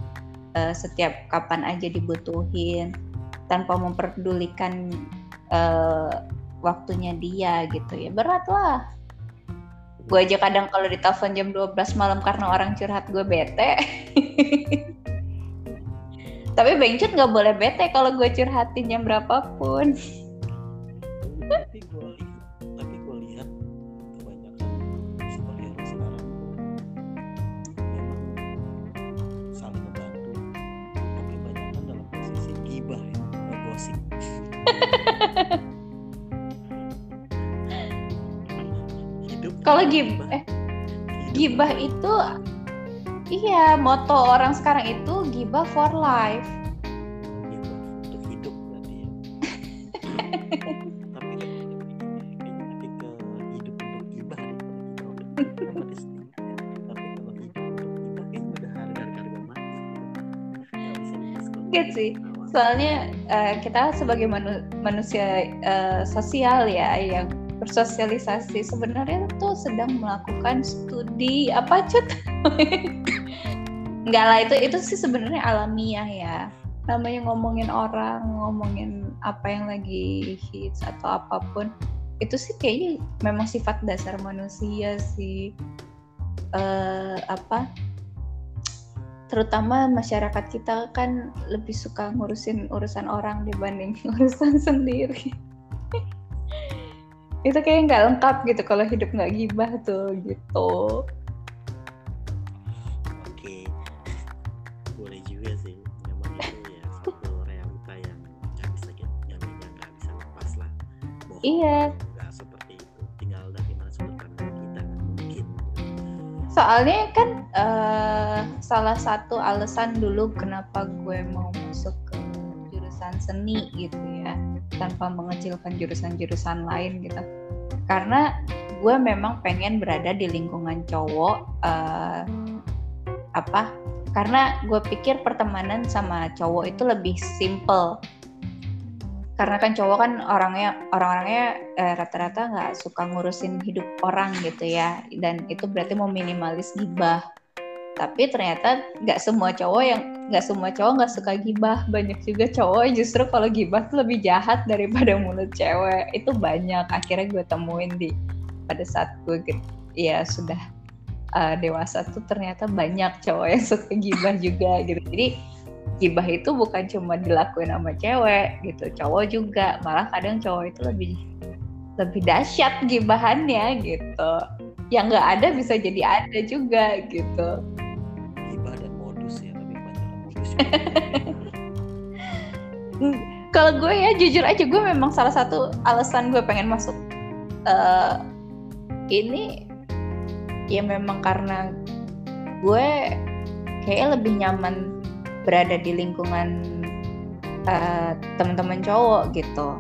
eh, setiap kapan aja dibutuhin. Tanpa memperdulikan eh, waktunya dia gitu ya. Berat lah. Gue aja kadang kalau ditelepon jam 12 malam karena orang curhat gue bete. Tapi Bengcut nggak boleh bete kalau gue curhatin jam berapapun Kalau gib- eh, gibah itu iya moto orang sekarang itu gibah for life. Untuk hidup berarti ya? Tapi kayaknya lebih ke hidup untuk gibah deh kalau gibah untuk hidup ada setengah tapi kalau hidup untuk gibah kayaknya udah harga harga mati. Nggak bisa lepas kalau Gitu sih. awal. soalnya eh, kita sebagai manu- manusia eh, sosial ya yang bersosialisasi. Sebenarnya tuh sedang melakukan studi apa cut? Enggak lah itu itu sih sebenarnya alamiah ya. Namanya ngomongin orang ngomongin apa yang lagi hits atau apa pun itu sih kayaknya memang sifat dasar manusia sih. Eh apa? Terutama masyarakat kita kan lebih suka ngurusin urusan orang dibanding urusan sendiri itu kayak nggak lengkap gitu kalau hidup nggak gibah tuh gitu Oke, boleh juga sih. Memang itu ya satu realita yang nggak bisa kita, yang nggak bisa lepas lah. Bohong Iya. nggak seperti itu. Tinggal dari mana sudut pandang kita mungkin. soalnya kan eh, salah satu alasan dulu kenapa gue mau masuk jurusan seni gitu ya tanpa mengecilkan jurusan-jurusan lain gitu. Karena gue memang pengen berada di lingkungan cowok eh, apa karena gue pikir pertemanan sama cowok itu lebih simple. Karena kan cowok kan orangnya orang-orangnya eh, rata-rata nggak suka ngurusin hidup orang gitu ya dan itu berarti mau minimalis gibah tapi ternyata nggak semua cowok yang nggak semua cowok nggak suka gibah. Banyak juga cowok justru kalau gibah tuh lebih jahat daripada mulut cewek. Itu banyak. Akhirnya gue temuin di pada saat gue ya sudah uh, dewasa tuh ternyata banyak cowok yang suka gibah juga gitu. Jadi gibah itu bukan cuma dilakuin sama cewek gitu cowok juga. Malah kadang cowok itu lebih lebih dahsyat gibahannya gitu. Yang nggak ada bisa jadi ada juga gitu kalau gue ya jujur aja gue memang salah satu alasan gue pengen masuk eh, ini ya memang karena gue kayaknya lebih nyaman berada di lingkungan eh, teman-teman cowok gitu.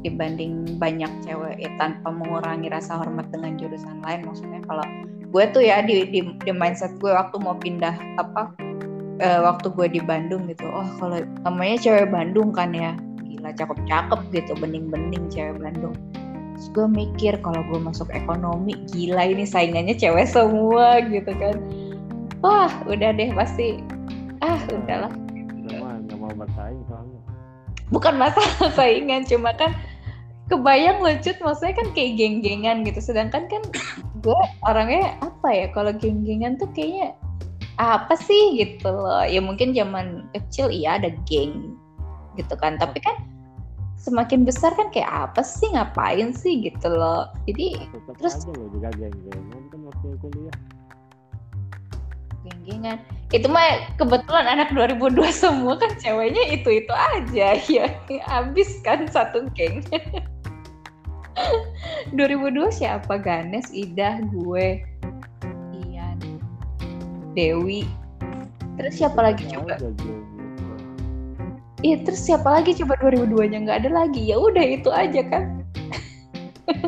Dibanding banyak cewek ya, tanpa mengurangi rasa hormat dengan jurusan lain. Maksudnya kalau gue tuh ya di, di, di mindset gue waktu mau pindah apa eh, waktu gue di Bandung gitu. Oh kalau namanya cewek Bandung kan ya. Gila cakep-cakep gitu bening-bening cewek Bandung. Terus gue mikir kalau gue masuk ekonomi gila ini saingannya cewek semua gitu kan. Wah udah deh pasti. Ah udahlah. Udah mah nggak mau bersaing soalnya. bukan masalah saingan cuma kan kebayang lucut maksudnya kan kayak geng-gengan gitu. Sedangkan kan gue orangnya apa ya kalau geng-gengan tuh kayaknya apa sih gitu loh. Ya mungkin zaman kecil iya ada geng gitu kan. Tapi kan semakin besar kan kayak apa sih ngapain sih gitu loh. Jadi Tetap Terus- aja lo juga geng-gengan. Kan waktu kuliah. geng-gengan. Itu mah kebetulan anak 2002 semua kan ceweknya itu itu aja. Ya habis kan satu geng. 2002 siapa? Ganes Ida gue Dewi. Terus siapa lagi Tetap coba. Iya terus siapa lagi coba 2002 nya nggak ada lagi. Ya udah itu aja kan.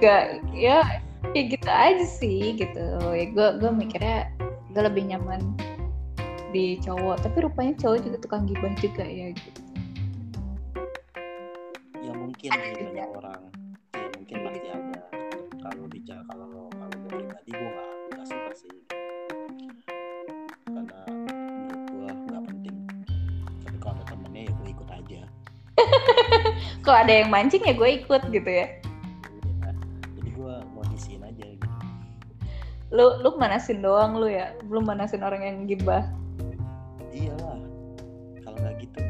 Gak ya ya gitu aja sih gitu. Ya gue gue mikirnya gue lebih nyaman di cowok. Tapi rupanya cowok juga tukang gibah juga ya gitu. Ya mungkin sih banyak orang. Ya mungkin pasti ada kalau bicara kalau kalau ada yang mancing ya gue ikut gitu ya. Jadi gue mau disiin aja gitu. Lu lu manasin doang lu ya? Belum manasin orang yang gibah? Iyalah. Kalau nggak gitu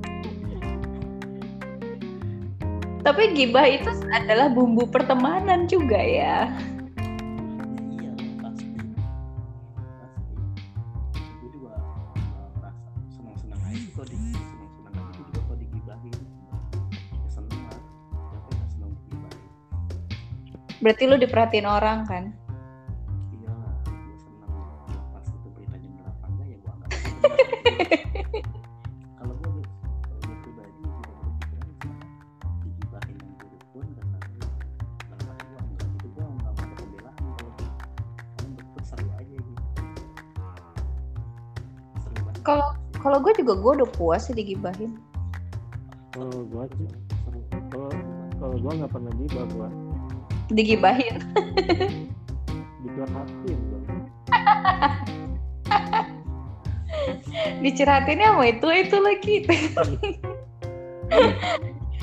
tapi gibah itu adalah bumbu pertemanan juga ya. Iya pasti. Pasti. Gue juga uh, merasa senang senang aja sih kalau di senang senang aja gue juga kalau digibahin. Ya seneng lah. Siapa yang gak seneng digibahin. Berarti lu diperhatiin orang kan gue gue udah puas sih digibahin. Kalau gua sih kalau kalau gua nggak pernah gibah gua. Digibahin. Dicurhatin dicurhatinnya sama itu itu lagi.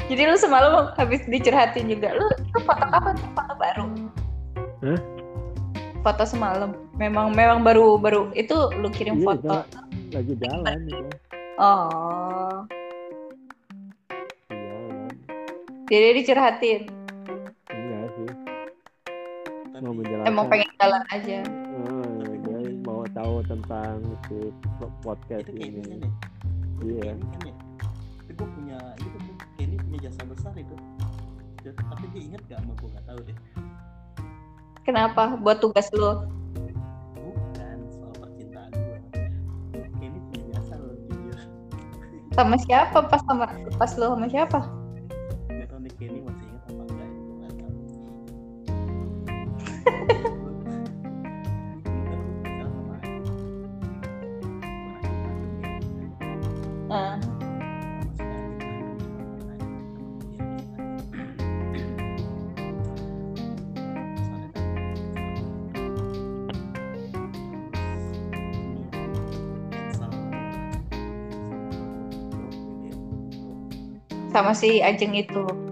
Jadi lu semalam habis dicurhatin juga lu itu foto apa tuh? Foto baru? Hah? foto semalam. Memang memang baru baru itu lu kirim Iya, foto. lagi jalan gitu oh. Iya. Kan jadi dicurhatin. Iya sih. Mau menjelaskan. Emang pengen jalan aja. Eh, dia mau tahu tentang si podcast itu ini. nih. Iya. Kenny kan ya tapi gue punya itu Kenny punya jasa besar itu. Ya, tapi dia inget gak sama gue gak tahu deh. Kenapa? Buat tugas lu sama siapa? Pas sama pas lu sama siapa? Gak tau nih Kenny masih sama si Ajeng itu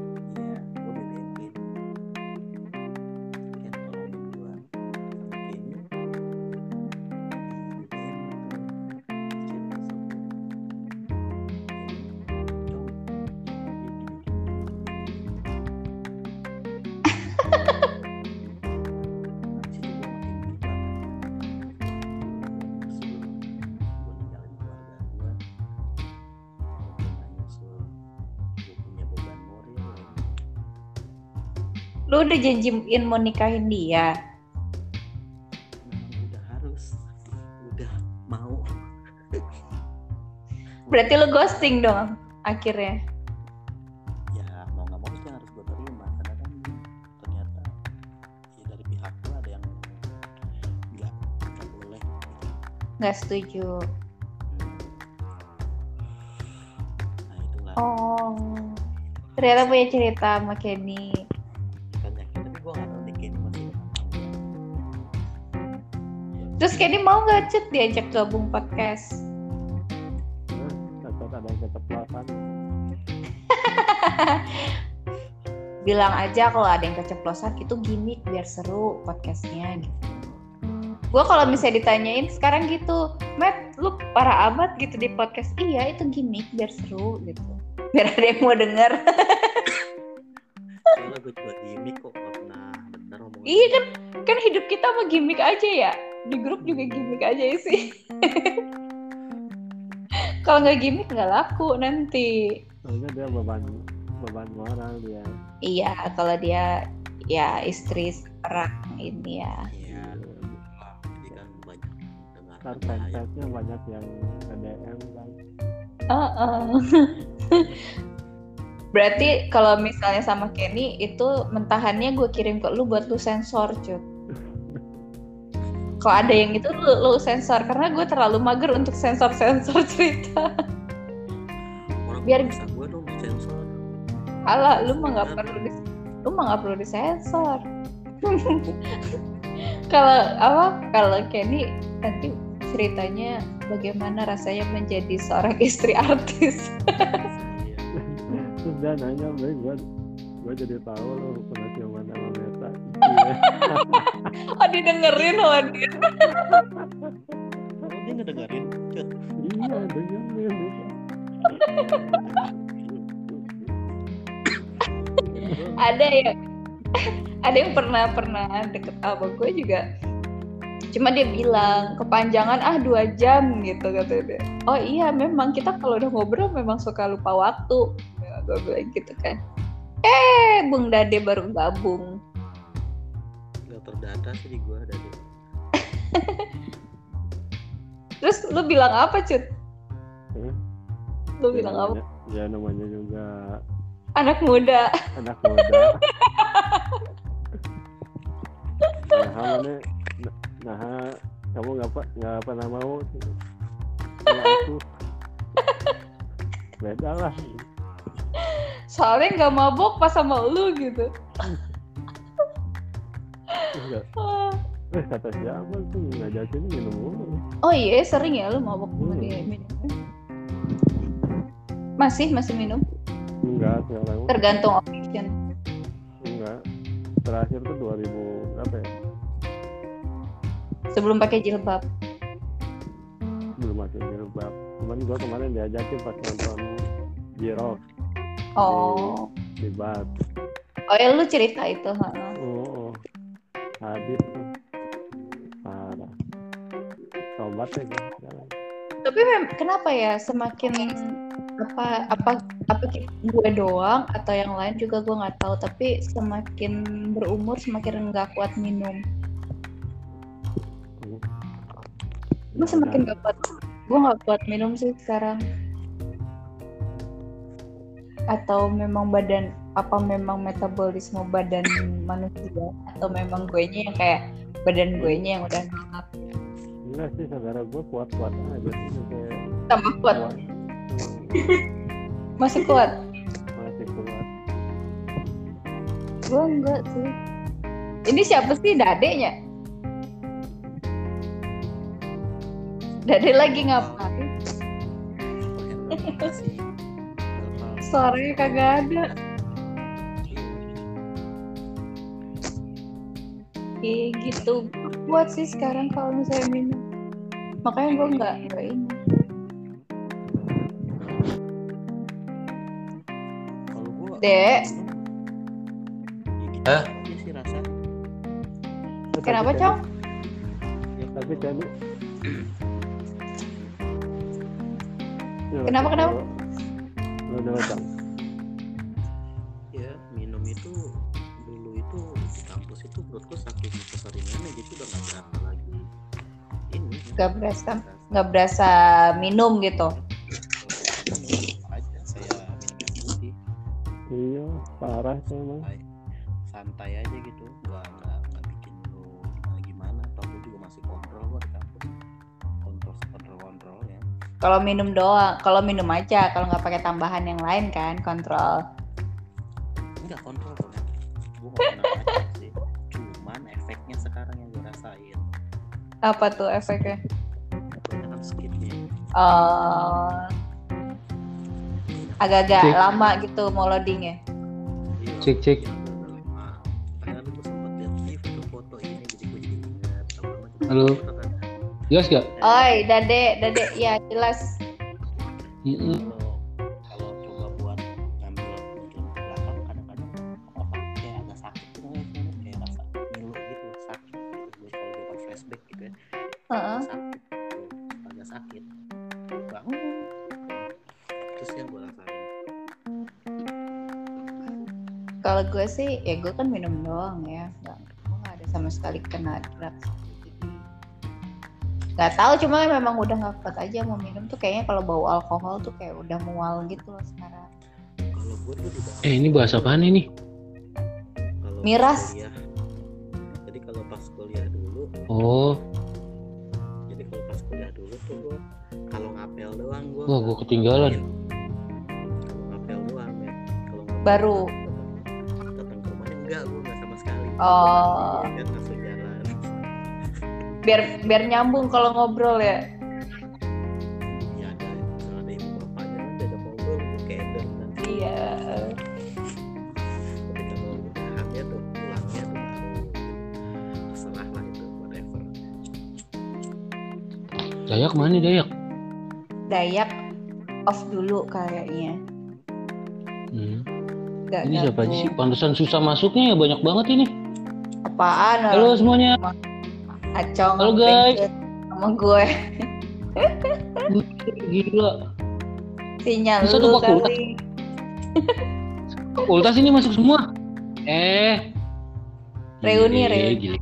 udah janjiin mau nikahin dia. Udah harus. Udah mau. Berarti lu ghosting dong akhirnya? Ya mau nggak mau yang harus gue terima karena kan ternyata ya dari pihak gue ada yang nggak nggak boleh. Nggak setuju. Hmm. nah itulah. Oh. Ternyata punya cerita sama Kenny Kenny mau nggak chat diajak gabung podcast. Takut ada yang bilang aja kalau ada yang keceplosan itu gimmick biar seru podcastnya gitu. Gue kalau misalnya ditanyain sekarang gitu Matt lu parah amat gitu di podcast. Iya itu gimmick biar seru gitu. Biar ada yang mau denger. Soalnya gue gimmick kok gak pernah bener iya kan kan hidup kita mah gimmick aja ya di grup juga gimmick aja sih kalau nggak gimmick nggak laku nanti. Soalnya dia beban beban moral dia. Iya kalau dia ya istri orang ini ya. Iya, kan banyak banyak yang nge-DM kan. Heeh. Berarti kalau misalnya sama Kenny itu mentahannya gue kirim ke lu buat lu sensor cut. Kalau ada yang itu lu, lu sensor karena gue terlalu mager untuk sensor sensor cerita. orang biar- bisa gue dong sensor Alah, lu mah nggak perlu di, lu mah nggak perlu disensor. Kalau apa? Kalau Kenny nanti ceritanya bagaimana rasanya menjadi seorang istri artis. Iya. terus dia nanya gue gue jadi tahu lo pernah ciuman sama Meta Iya. Oh didengerin loh dia. Oh, dia ngedengerin. Cut. iya dengerin ada ya. Ada yang pernah pernah deket sama gue juga. Cuma dia bilang kepanjangan ah dua jam gitu kata dia. Oh iya memang. Kita kalau udah ngobrol memang suka lupa waktu. Ya, gue bilang gitu kan. Eh bung dade baru gabung nggak terdata sih di gua dari terus lu bilang apa cut? Hmm? lu Ya, bilang apa? namanya- ya namanya juga anak muda. Anak muda. Nah mana nah kamu nggak pak nggak pernah mau? Sama aku beda lah. Soalnya nggak mabok pas sama lu gitu Enggak. Eh kata siapa tuh ngajakin minum mulu. Oh iya sering ya lu mabok Hmm. dia minum masih masih minum? Enggak sekarang tergantung occasion. Enggak. Terakhir tuh 2000 berapa ya? Sebelum pakai jilbab. Belum masih jilbab. Cuman gua kemarin diajakin pas nonton Jirok oh. Di bar oh ya lu cerita itu ha. oh, oh. Habis tuh. Parah. Tobat ya sekarang tapi kenapa ya semakin apa apa apa gue doang atau yang lain juga gue nggak tahu tapi semakin berumur semakin nggak kuat minum. Gue semakin Nah, gak kuat gue nggak kuat minum sih sekarang. Atau memang badan apa memang metabolisme badan manusia atau memang gue nya yang kayak badan gue nya yang udah nolak enggak sih saudara gue kuat-kuat aja sih kayak tambah kuat? Kuat. masih kuat? Masih kuat. Gue enggak sih. Ini siapa sih? Dadenya? Dade lagi ngapain? Suaranya kagak ada kayak gitu kuat sih sekarang kalau misalnya minum makanya gue nggak nggak ini kalau gua Dek. ya gitu Hah? aja sih rasa Tapi kenapa cong tapi Candi Ya, Kenapa, kenapa? Lu udah Cang. ya minum itu dulu itu di kampus itu menurutku saking jadi udah nggak berasa lagi. Ini Nggak berasa. nggak berasa. minum gitu. Iya parah tuh emang. Santai, aja gitu. Nggak nggak nggak bikin lu gimana gimana. Atau lu juga masih kontrol kok di kampus kontrol kontrol kontrol ya. Kalau minum doang kalau minum aja. Kalau nggak pakai tambahan yang lain kan kontrol. Nggak kontrol. Nggak pernah apa tuh efeknya Eh, agak-agak Cek. lama gitu mau loadingnya Iya, Cek, cek. iya, Halo. kan. Jelas gak? oi dade dade ya jelas Mm-mm. kalau gue sih ya gue kan minum doang ya nggak gue nggak ada sama sekali kena drugs nggak tahu cuma memang udah nggak kuat aja mau minum tuh kayaknya kalau bau alkohol tuh kayak udah mual gitu loh sekarang kalau gue tuh Eh ini bahas apaan ini? kalau Miras. kuliah jadi kalau pas kuliah dulu Oh, jadi kalau pas kuliah dulu tuh gue kalau ngapel doang gue Wah, gua ketinggalan. kalau ngapel doang ya kalau ngapel Baru. Oh. ya kan jalan biar biar nyambung kalau ngobrol ya ada misalnya ada ibu bapaknya ada ngobrol gue keder nanti iya tapi kalau udahannya tuh pulangnya tuh baru terserah lah itu whatever Dayak mana Dayak? Dayak off dulu kayaknya. Hmm. Gak Ini siapa sih? Pantesan susah masuknya ya banyak banget ini. Apaan? Halo semuanya. Acong. Halo, guys. Sama gue. Gila. Sinyal Bisa lu kali. Fakultas ini masuk semua. Eh. Reuni, Gile, reuni. gile.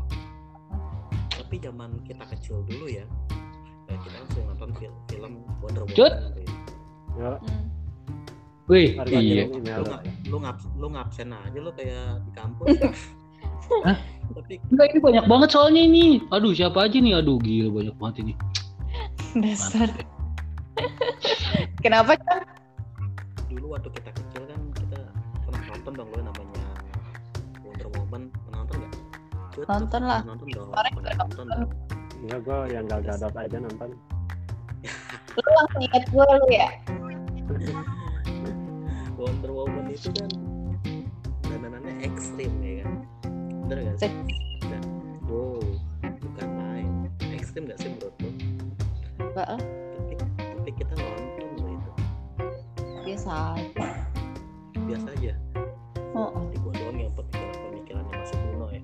tapi zaman kita kecil dulu ya eh, kita sering nonton fil- film Wonder Woman Cut. ya. Ya, Hmm. Wih, harga iya. ini lu lu ngap lu ngabsen aja lu kayak di kampus Hah? Tapi Enggak, ini banyak banget soalnya ini. Aduh, siapa aja nih? Aduh, gila banyak banget ini. Dasar. Kenapa Cang? dulu waktu kita kecil kan kita pernah nonton dong lo namanya Wonder Woman pernah nonton nggak Nonton lah. nonton dong Kemarin nonton dong Enggak gue yang Gal Gadot aja nonton. Lu langsung inget gue lu ya? Wonder Woman itu kan dandanannya ekstrim ya kan bener gak sih? Dan, wow bukan main. Ekstrim gak sih menurut lo? Lah, tapi tapi kita nonton loh itu. Biasa aja. biasa aja. Oh, nanti gua doang yang pemikiran pemikirannya masuk kuno ya.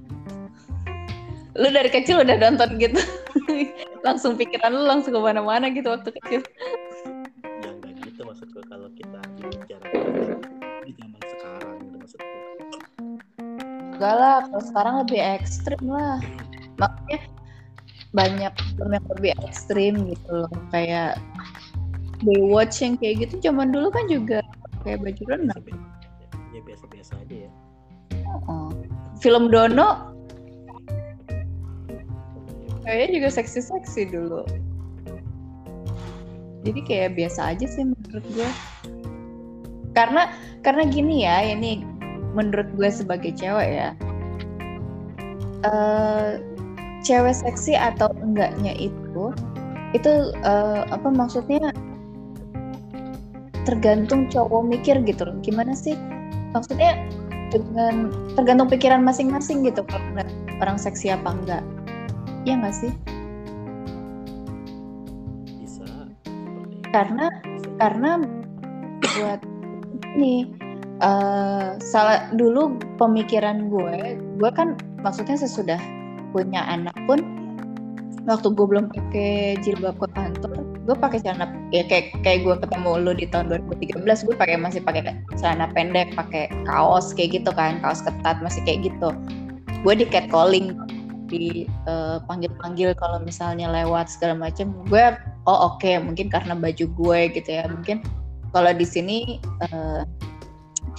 Lu dari kecil udah nonton gitu. langsung pikiran lu langsung ke mana-mana gitu waktu kecil. Enggak lah, kalau sekarang lebih ekstrim lah. Makanya banyak film yang lebih ekstrim gitu loh. Kayak Baywatch yang kayak gitu zaman dulu kan juga kayak baju renang. ya biasa biasa aja ya Oh. Film Dono kayaknya juga seksi-seksi dulu. Jadi kayak biasa aja sih menurut gue. Karena karena gini ya, ini menurut gue sebagai cewek ya. eh cewek seksi atau enggaknya itu itu eh, apa maksudnya tergantung cowok mikir gitu loh. Gimana sih? Maksudnya dengan tergantung pikiran masing-masing gitu kalau orang seksi apa enggak Iya nggak sih bisa karena karena buat ini eh salah dulu pemikiran gue gue kan maksudnya sesudah punya anak pun waktu gue belum pakai jilbab ke kantor gue pakai celana ya kayak kayak gue ketemu lu di tahun 2013 gue pakai masih pakai celana pendek pakai kaos kayak gitu kan kaos ketat masih kayak gitu. Gue di catcalling di eh, panggil-panggil kalau misalnya lewat segala macam gue oh oke mungkin karena baju gue gitu ya mungkin kalau di sini eh,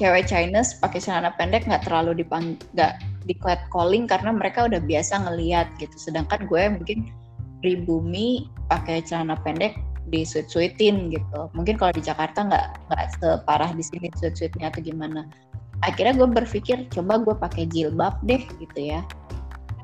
cewek Chinese pakai celana pendek nggak terlalu dipang nggak di calling karena mereka udah biasa ngeliat gitu. Sedangkan gue mungkin pribumi pakai celana pendek di sweet sweetin gitu. Mungkin kalau di Jakarta nggak nggak separah di sini sweet sweetnya atau gimana. Akhirnya gue berpikir coba gue pakai jilbab deh gitu ya.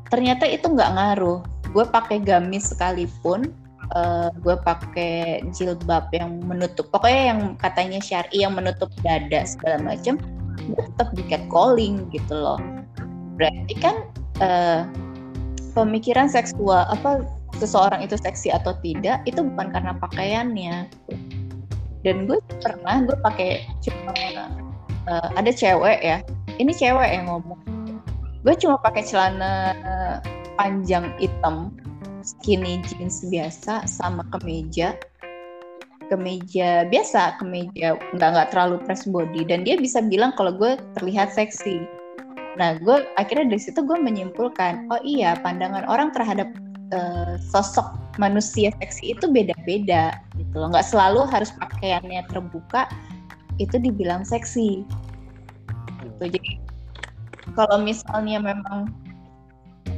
Ternyata itu nggak ngaruh. Gue pakai gamis sekalipun eh, gue pakai jilbab yang menutup. Pokoknya yang katanya syari yang menutup dada segala macam gue tetap di catcalling gitu loh. Berarti kan eh, pemikiran seksual apa seseorang itu seksi atau tidak itu bukan karena pakaiannya. Dan gue pernah gue pakai cuma eh, ada cewek ya ini cewek yang ngomong gue cuma pakai celana panjang hitam skinny jeans biasa sama kemeja. Kemeja biasa kemeja nggak nggak terlalu press body. Dan dia bisa bilang kalau gue terlihat seksi. Nah gue akhirnya dari situ gue menyimpulkan oh iya pandangan orang terhadap eh, sosok manusia seksi itu beda-beda gitu loh. Nggak selalu harus pakaiannya terbuka itu dibilang seksi. Gitu. Jadi kalau misalnya memang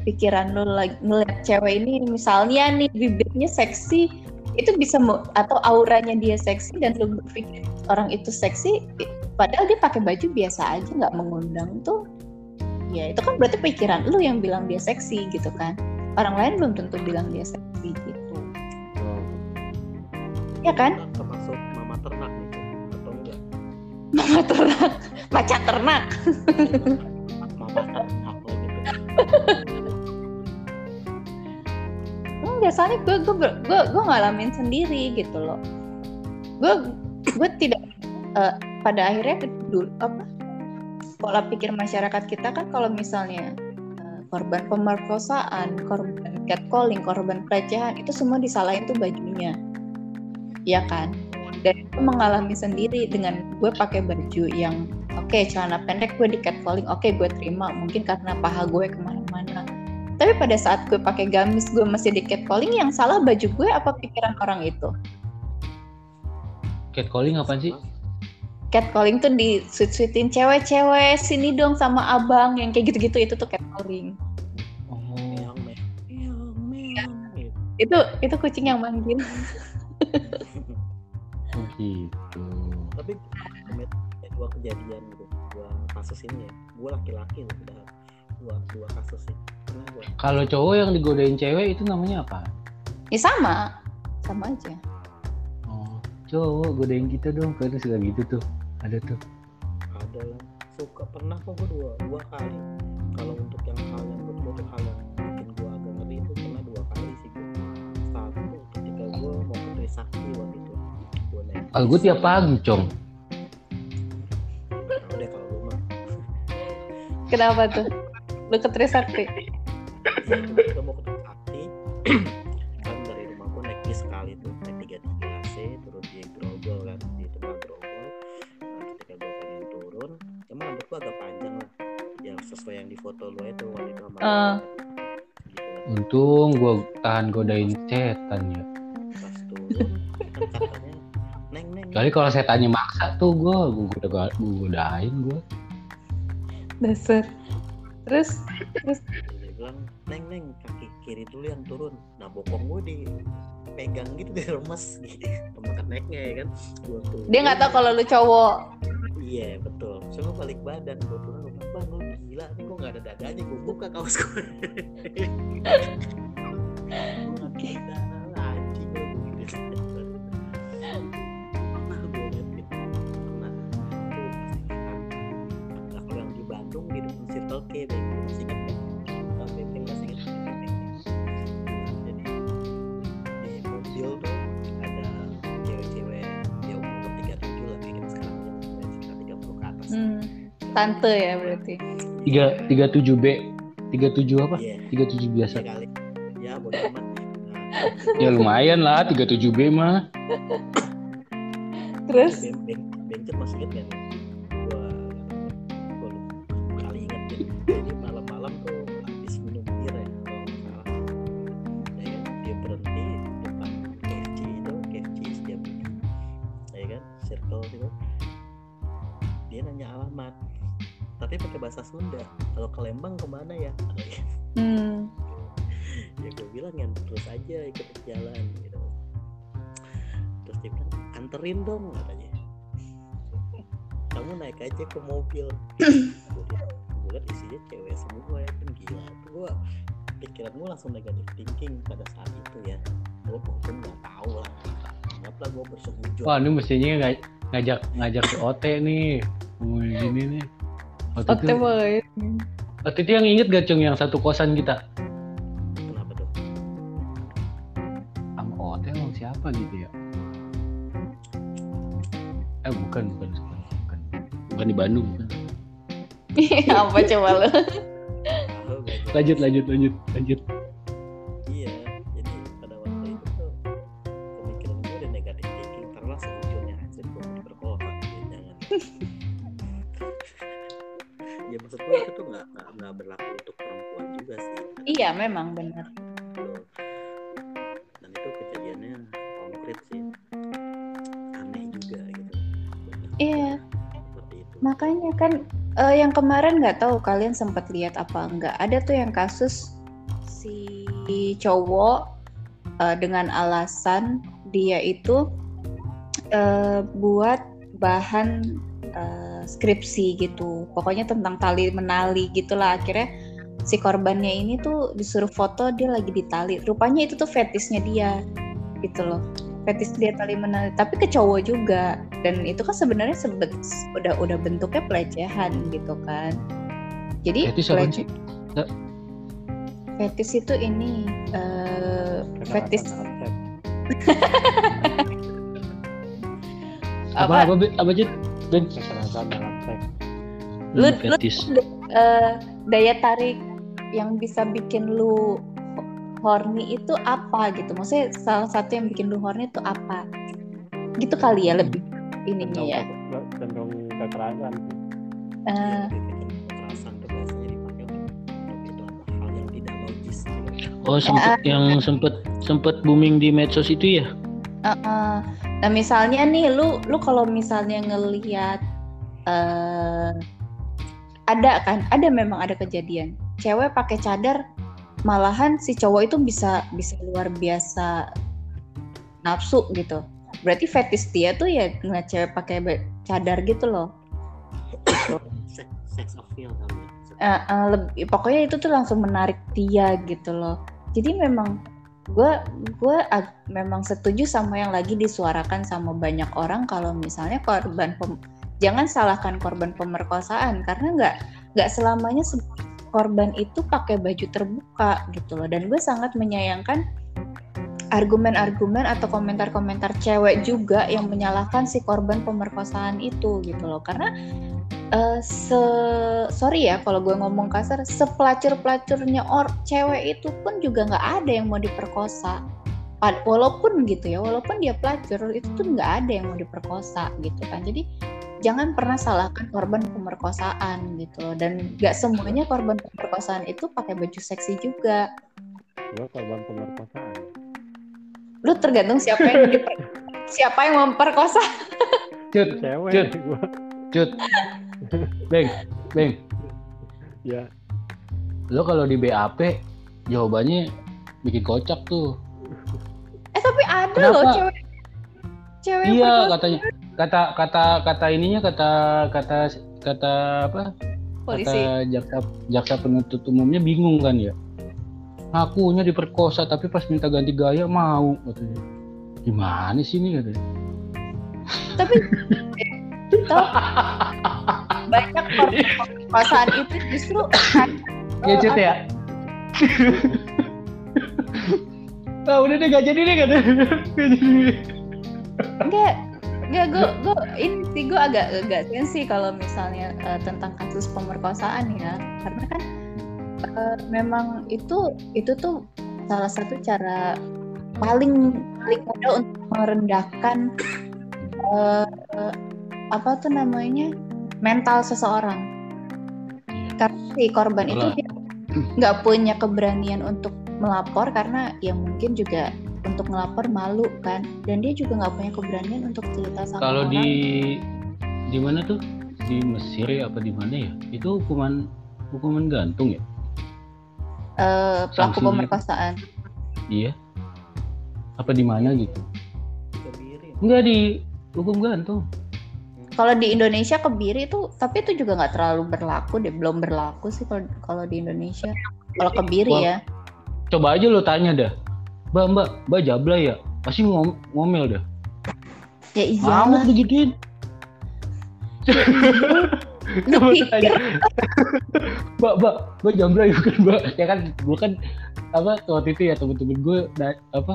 pikiran lu lagi ngeliat cewek ini misalnya nih bibirnya seksi itu bisa atau auranya dia seksi dan lu berpikir orang itu seksi padahal dia pakai baju biasa aja nggak mengundang tuh. Ya itu kan berarti pikiran lu yang bilang dia seksi gitu kan. Orang lain belum tentu bilang dia seksi gitu. Oh, ya kan? Termasuk mama ternak Cuk. atau enggak? Mama ternak. Macan ternak. Mama ternak gitu soalnya gue gue gue gue ngalamin sendiri gitu loh. Gue gue tidak eh, pada akhirnya dulu apa pola pikir masyarakat kita kan kalau misalnya eh, korban pemerkosaan korban catcalling korban pelecehan itu semua disalahin tuh bajunya. Ya kan? Dan gue mengalami sendiri dengan gue pakai baju yang oke celana pendek gue di catcalling oke gue terima. Mungkin karena paha gue ke mana-mana tapi pada saat gue pakai gamis gue masih di catcalling yang salah baju gue apa pikiran orang itu Catcalling apa sih? catcalling tuh di sweet sweetin cewek-cewek sini dong sama abang yang kayak gitu-gitu itu tuh catcalling Oh, gitu. itu itu kucing yang manggil oh gitu. tapi dua kejadian gitu dua kasus ini ya gue laki-laki loh udah dua dua kasus sih pernah gue Kalau cowok yang digodain cewek itu namanya apa? ya sama sama aja Oh, cowok godain kita dong. Kan suka gitu tuh. Ada tuh. ada lah suka pernah kok gue dua dua kali kalau untuk yang hal yang menurut gue tuh hal yang bikin gue agak ngeri itu pernah dua kali sih gue satu ketika gue mau ke Trisakti waktu itu gue naik Kalau gue tiap pagi, Cong. Udah kalau gue mah kenapa tuh lu ke Trisakti kita mau ke Trisakti kan dari rumah gue naik bis sekali tuh naik tiga tiga C turun di Grogol kan di tempat Grogol nah, ketika gue pengen turun emang rambut gue agak panjang lah yang sesuai yang di foto lu itu waktu itu sama gitu kan. Untung gue tahan godain setan ya. pas turun kan katanya neng neng Kali kalau setannya maksa tuh gue, gue godain gue. dasar terus bilang neng neng kaki kiri dulu yang turun. Nah bokong gue di pegang gitu di remes gitu. Temen naiknya ya kan? Gue tuh dia nggak tahu kalau lu cowok. Iya betul. So gue balik badan gue turun gue bang lu gila nih gue nggak ada dadanya? Gue buka kaos gue Gue nggak ada dada, tante ya berarti Tiga tiga tujuh B, tiga tujuh apa? Iya, Tiga tujuh biasa. iya kali. Ya bodo amat. Nah, Ya lumayan lah, tiga tujuh B mah. terus ben, ben, Bencet masih inget kan bahasa Sunda. Kalau ke Lembang ke mana ya? Hmm, ya gue bilang ya terus aja ikut jalan gitu. Terus dia bilang anterin dong katanya. Kamu naik aja ke mobil. Gue lihat isinya cewek semua ya kan gila. Tuh gue pikiran gue langsung negatif thinking pada saat itu ya. Gue pun nggak tahu lah. Anggaplah gue bersujud Wah, ini mestinya ngaj- ngajak ngajak ke OT nih. Mau gini nih. Waktu oke itu, boy waktu itu yang inget gak Cung yang satu kosan kita? kenapa tuh Sama OT sama siapa gitu ya? Eh bukan, bukan, bukan. Bukan, bukan di Bandung. Bukan. apa coba aja. Lanjut, lanjut, lanjut, lanjut. Eh, yang kemarin nggak tahu kalian sempat lihat apa enggak ada tuh yang kasus si cowok eh, dengan alasan dia itu eh, buat bahan eh, skripsi gitu. Pokoknya tentang tali menali gitulah. Akhirnya si korbannya ini tuh disuruh foto dia lagi di tali. Rupanya itu tuh fetisnya dia gitu loh. Fetis dia tali menali. Tapi ke cowok juga dan itu kan sebenarnya sebet udah udah bentuknya pelecehan gitu kan. Jadi Fetis apa sih? itu ini eh, fetis apa? Apa apa Jit? Ben. Lu- Hmm, fetis. eh, daya tarik yang bisa bikin lu horny itu apa gitu? Maksudnya salah satu yang bikin lu horny itu apa? Gitu kali ya lebih ininya Cenderung ya. ke- cenderung kekerasan. Eh, biasanya dipakai untuk itu apa hal yang tidak logis oh sempet yang sempet sempet booming di medsos itu ya? Uh-uh. Nah misalnya nih lu lu kalau misalnya ngelihat eh ada kan ada memang ada kejadian. Cewek pakai cadar malahan si cowok itu bisa bisa luar biasa nafsu gitu berarti fetish dia tuh ya ngeliat cewek pakai cadar gitu loh. Sex, sex appeal kali Eh, eh, lebih pokoknya itu tuh langsung menarik dia gitu loh. Jadi memang gue gue ag- memang setuju sama yang lagi disuarakan sama banyak orang kalau misalnya korban pem- jangan salahkan korban pemerkosaan karena nggak nggak selamanya se- korban itu pakai baju terbuka gitu loh. Dan gue sangat menyayangkan argumen-argumen atau komentar-komentar cewek juga yang menyalahkan si korban pemerkosaan itu gitu loh. Karena eh, se sorry ya kalau gue ngomong kasar sepelacur pelacurnya or cewek itu pun juga nggak ada yang mau diperkosa. Pad- walaupun gitu ya walaupun dia pelacur itu tuh nggak ada yang mau diperkosa gitu kan. Jadi jangan pernah salahkan korban pemerkosaan gitu loh. Dan nggak semuanya korban pemerkosaan itu pakai baju seksi juga. Gua korban pemerkosaan. Lu tergantung siapa yang diper- siapa yang memperkosa. Cut. Cewek. Cut. gua. cut. Beng. Beng. Ya, lo kalau di BAP jawabannya bikin kocak tuh. Eh tapi ada Kenapa? loh cewek cewek iya perkosa. katanya. Kata kata kata ininya kata kata kata apa? Polisi. Kata jaksa jaksa penuntut umumnya bingung kan ya ngakunya diperkosa tapi pas minta ganti gaya mau katanya. Gimana sih ini katanya? Tapi tau banyak korban pemerkosaan itu justru ya cut ya. Ah, udah deh gak jadi deh katanya. Gak jadi. enggak enggak gue gue ini sih gue agak agak sensi kalau misalnya eh, tentang kasus pemerkosaan ya. Karena kan eh, memang itu itu tuh salah satu cara paling paling mudah untuk merendahkan eh, apa tuh namanya mental seseorang. Karena si korban itu dia nggak punya keberanian untuk melapor karena ya mungkin juga untuk melapor malu kan. Dan dia juga nggak punya keberanian untuk cerita sama kalau orang. di di mana tuh? Di Mesir ya apa di mana ya? Itu hukuman hukuman gantung ya eh, pelaku sanksinya. pemerkosaan. Iya. Apa di mana gitu? Kebiri. Enggak di hukum gantung. Kalau di Indonesia kebiri itu tapi itu juga nggak terlalu berlaku deh. Belum berlaku sih kalau kalau di Indonesia. Kalau kebiri Wah. ya. Coba aja lo tanya dah. Mbak mbak mbak jablay ya? Pasti ngom ngomel dah. Ya iya ngamuk begituin coba pikir? tanya mbak mbak mbak jablay bukan mbak. Ya kan gue kan apa waktu itu ya temen-temen gue apa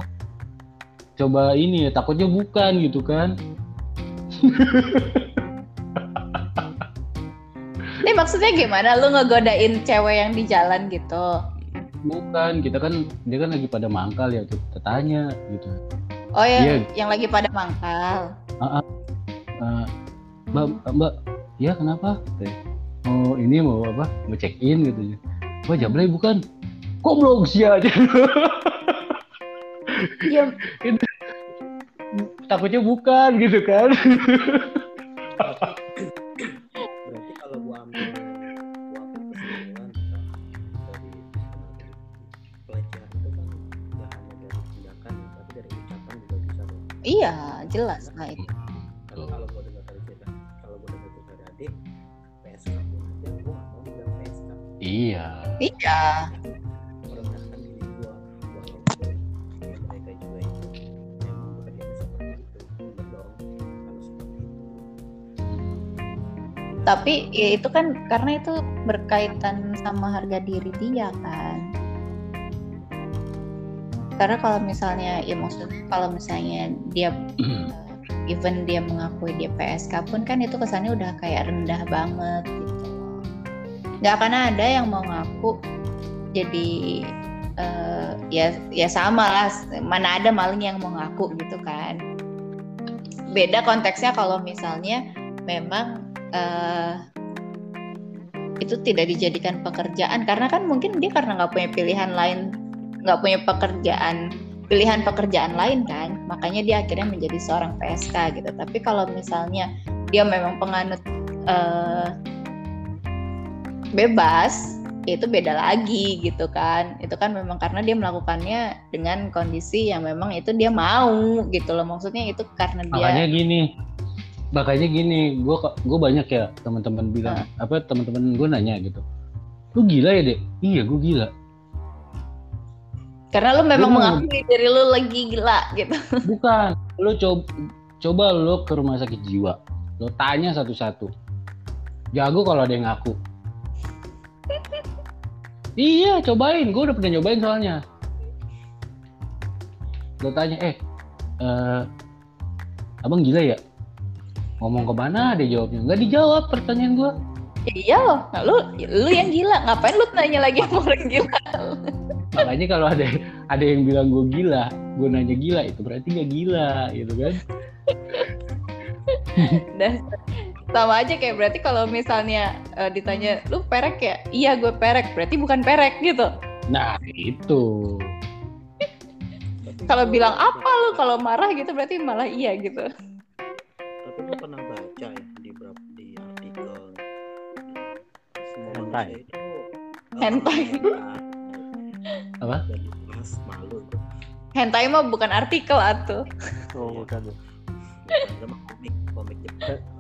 coba ini ya takutnya bukan gitu kan. Ini maksudnya gimana? Lu ngegodain cewek yang di jalan gitu? Bukan kita kan dia kan lagi pada mangkal ya tuh kita tanya gitu. Oh yang Iya. yang lagi pada mangkal. Eh, mbak mbak ya kenapa? Katanya, mau ini mau apa? Mau check in gitu mbak jablay bukan? Kok belum sih aja? Ya takutnya bukan gitu kan. Berarti kalau gua ambil gua ambil kesimpulan misal dari dari pelecehan itu kan nggak hanya dari tindakan tapi dari ucapan juga bisa dong. Iya jelas itu tapi ya itu kan karena itu berkaitan sama harga diri dia kan karena kalau misalnya ya maksudnya kalau misalnya dia uh, even dia mengakui dia PSK pun kan itu kesannya udah kayak rendah banget. Nggak akan ada yang mau ngaku. Jadi eh, ya ya sama lah. Mana ada maling yang mau ngaku gitu kan. Beda konteksnya kalau misalnya memang eh, itu tidak dijadikan pekerjaan. Karena kan mungkin dia karena nggak punya pilihan lain nggak punya pekerjaan pilihan pekerjaan lain kan. Makanya dia akhirnya menjadi seorang PSK gitu. Tapi kalau misalnya dia memang penganut eh, bebas itu beda lagi gitu kan. Itu kan memang karena dia melakukannya dengan kondisi yang memang itu dia mau gitu loh. Maksudnya itu karena dia makanya gini makanya gini gue gue banyak ya teman-teman bilang apa teman-teman gue nanya gitu lu gila ya dek? Iya gue gila. Karena lu memang mau- mengakui diri lu lagi gila gitu. Bukan lu coba coba lu ke rumah sakit jiwa lu tanya satu-satu. Jago kalau ada yang ngaku iya cobain. Gue udah pernah nyobain soalnya. Lu tanya eh eh, abang gila ya? Ngomong ke mana dia jawabnya nggak dijawab pertanyaan gue iya loh. Nah, lu lu yang gila. Ngapain lu nanya lagi sama orang gila? Makanya kalau ada ada yang bilang gue gila gue nanya gila itu berarti gak gila gitu kan? Dan sama aja kayak berarti kalau misalnya eh, ditanya lu perek ya? Iya gue perek. Berarti bukan perek gitu. Nah itu. Kalau bilang apa lu? Kalau marah gitu berarti malah iya gitu. Tapi gue pernah baca ya di berapa di artikel. Semua Hentai. itu eh, Hentai. Apa? dibahas malu. Hentai mah bukan artikel atuh. Oh bukan. Ya. bukan sama komik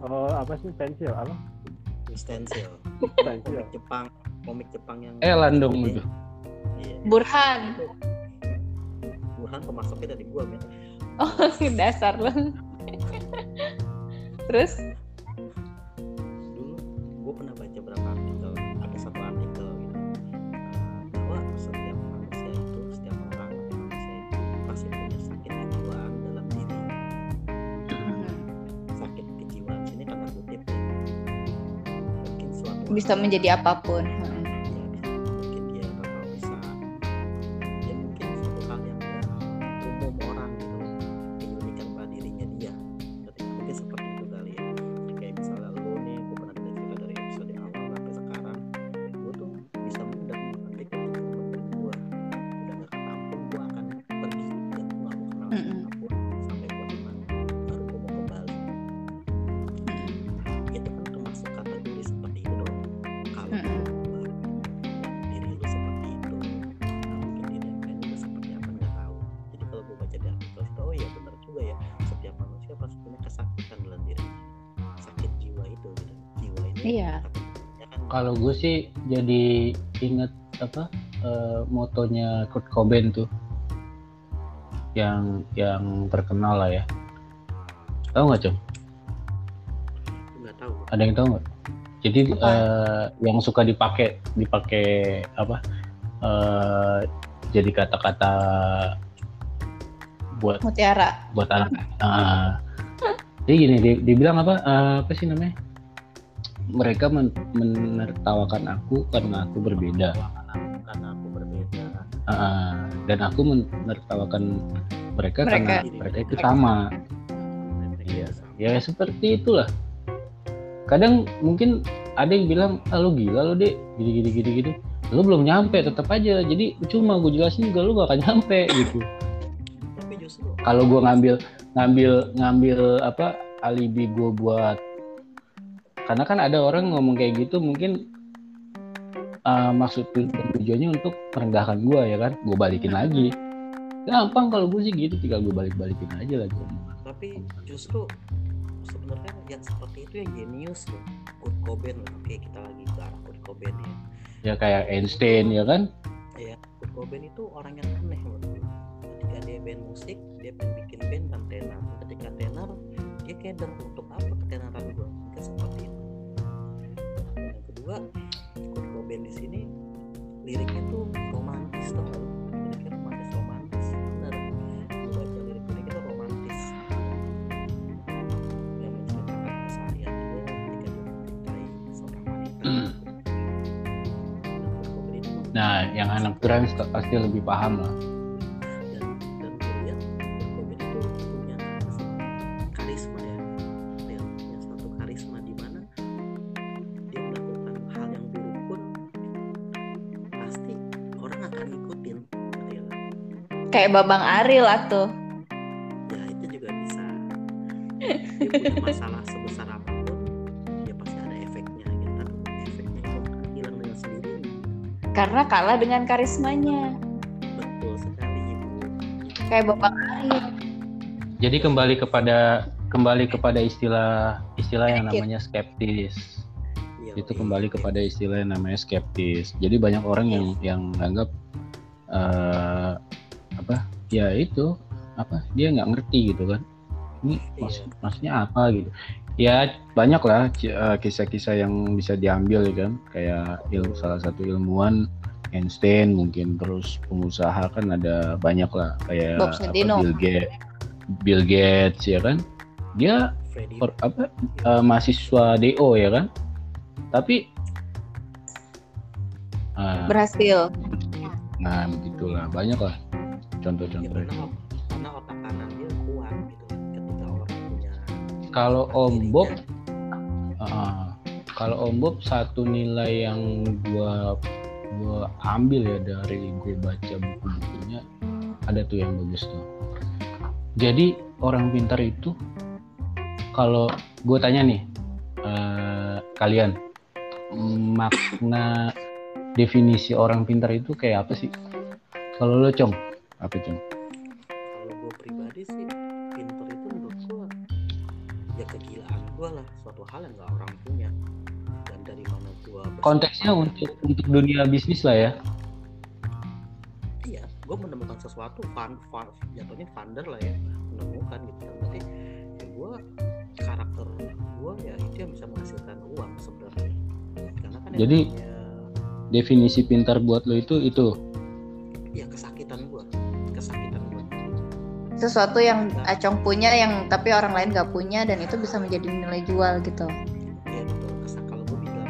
oh apa sih? Pensil apa? Stencil. Pensil komik Jepang komik Jepang yang Elan dong gede. itu. Iya. Burhan. Burhan pemasoknya dari gua men. Oh dasar lu. Terus bisa menjadi apa pun gue sih jadi inget apa eh, motonya Kurt Cobain tuh. Yang yang terkenal lah ya. Tahu nggak cem? Nggak tahu ada yang tahu nggak? Jadi Apa? eh, yang suka dipakai dipakai apa eh, jadi kata-kata buat mutiara. buat anak. Ah jadi gini dia, dia bilang apa eh, apa sih namanya mereka men- menertawakan aku karena aku berbeda. Karena aku berbeda. Ah, dan aku menertawakan mereka, Mereka. karena mereka itu sama. Iya. ya seperti itulah. Kadang mungkin ada yang bilang ah, lu gila lu deh gini gini gini gini. Lu belum nyampe tetap aja. Jadi cuma gue jelasin juga lu gak akan nyampe gitu. Tapi justru kalau gue ngambil ngambil ngambil apa alibi gue buat karena kan ada orang ngomong kayak gitu mungkin uh, maksud tu- tujuannya untuk merendahkan gue ya kan? Gue balikin lagi. Gampang kalau gue sih gitu tinggal gue balik balikin aja lagi tapi justru sebenarnya yang seperti itu yang jenius loh Kurt Cobain. Loh oke kita lagi ke arah Kurt Cobain ya. Ya kayak Einstein ya kan? Ya Kurt Cobain itu orang yang aneh menurut gue ketika dia band musik dia pengen bikin band dan tenar. Ketika tenar dia keder untuk apa? Ketenaran gue mungkin seperti itu kedua Kurt Cobain di sini liriknya tuh romantis tuh liriknya romantis romantis benar baca lirik liriknya itu romantis. Yang menceritakan kesalahan dia ketika dia mencintai seorang wanita. Hmm. Nah, nah yang anak kurang pasti lebih paham lah. Babang Aril atuh. ya itu juga bisa dia punya masalah sebesar apa pun ya pasti ada efeknya gitu tapi efeknya itu hilang dengan sendirinya Karena kalah dengan karismanya. betul sekali ibu Kayak Babang Aril. jadi kembali kepada kembali kepada istilah istilah yang namanya skeptis Iya, itu iya, kembali kepada istilah yang namanya skeptis. Jadi banyak orang yang yang anggap eh apa ya itu apa dia nggak ngerti gitu kan. Ini maksud- Iya. maksudnya apa gitu. Ya banyak lah eh, kisah-kisah yang bisa diambil ya kan. Kayak il- salah satu ilmuwan Einstein mungkin terus pengusaha kan ada banyak lah kayak apa. Bill Gates, Bill Gates ya kan. Dia or- apa eh, mahasiswa DO ya kan tapi ah, Berhasil. nah begitulah banyak lah ya contoh-contoh karena, karena otak kanan dia kuat gitu kan ketika orang punya kalau Om Bob ah, kalau Om Bob satu nilai yang gua gua ambil ya dari gue baca buku-bukunya ada tuh yang bagus tuh. Jadi orang pintar itu kalau gue tanya nih eh, kalian makna definisi orang pintar itu kayak apa sih? Kalau lo cong apa cong kalau gue pribadi sih pinter itu menurut gue ya kegilaan gue lah. Suatu hal yang gak orang punya. Dan dari mana gue konteksnya untuk untuk dunia bisnis lah ya? Iya gue menemukan sesuatu fun, fun jatuhnya founder lah ya. Menemukan gitu kan. Berarti ya gue karakter gue ya itu yang bisa menghasilkan uang sebenarnya. Karena kan yang Jadi- namanya- definisi pintar buat lo itu itu Sesuatu yang Acong punya yang tapi orang lain nggak punya dan itu bisa menjadi nilai jual gitu. ya betul. Kesak kalau gue bilangnya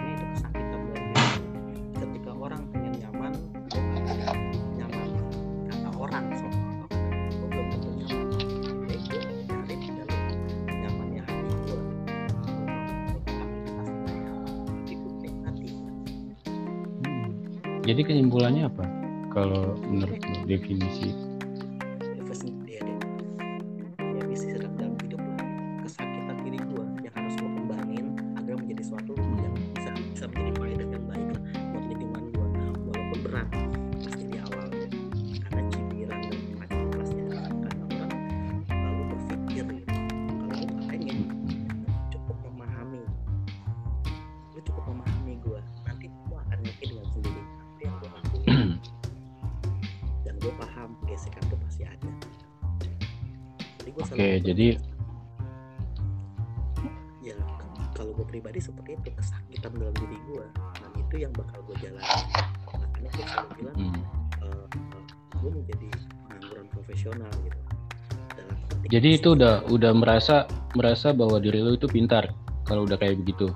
jadi itu udah udah merasa merasa bahwa diri lo itu pintar kalau udah kayak begitu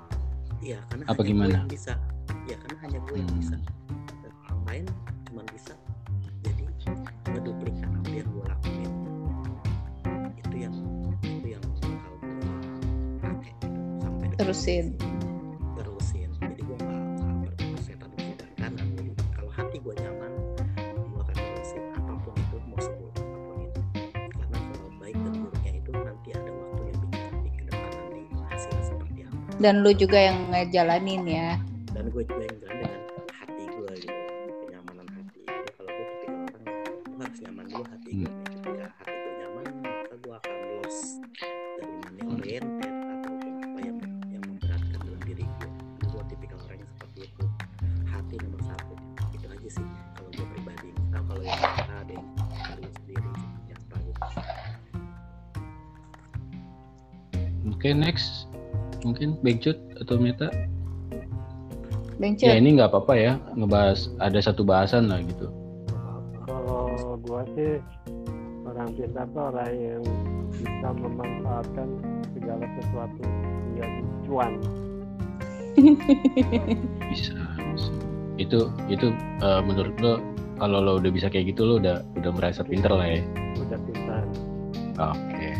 iya karena apa gimana? bisa Dan lu juga yang ngejalanin ya. dan gue juga yang jalan dengan hati gue gitu kenyamanan hati. Kalau gue tipikal orang gue harus nyaman dulu hati gue nih. Ketika hati gue nyaman maka gue akan loss dari money oriented ataupun apa yang yang memberatkan dalam diri gue gue tipikal orang yang seperti itu. Hati nomor satu. Itu aja sih kalau gue pribadi. Nah kalau yang ada yang sendiri seperti apa gitu. Oke next mungkin Bengcut atau Meta Bencet. ya ini nggak apa-apa ya ngebahas ada satu bahasan lah gitu Kalau gua sih orang pintar tuh orang yang bisa memanfaatkan segala sesuatu menjadi cuan. bisa, bisa. itu itu eh, menurut lo kalau lo udah bisa kayak gitu lo udah udah merasa pinter lah ya udah pintar oke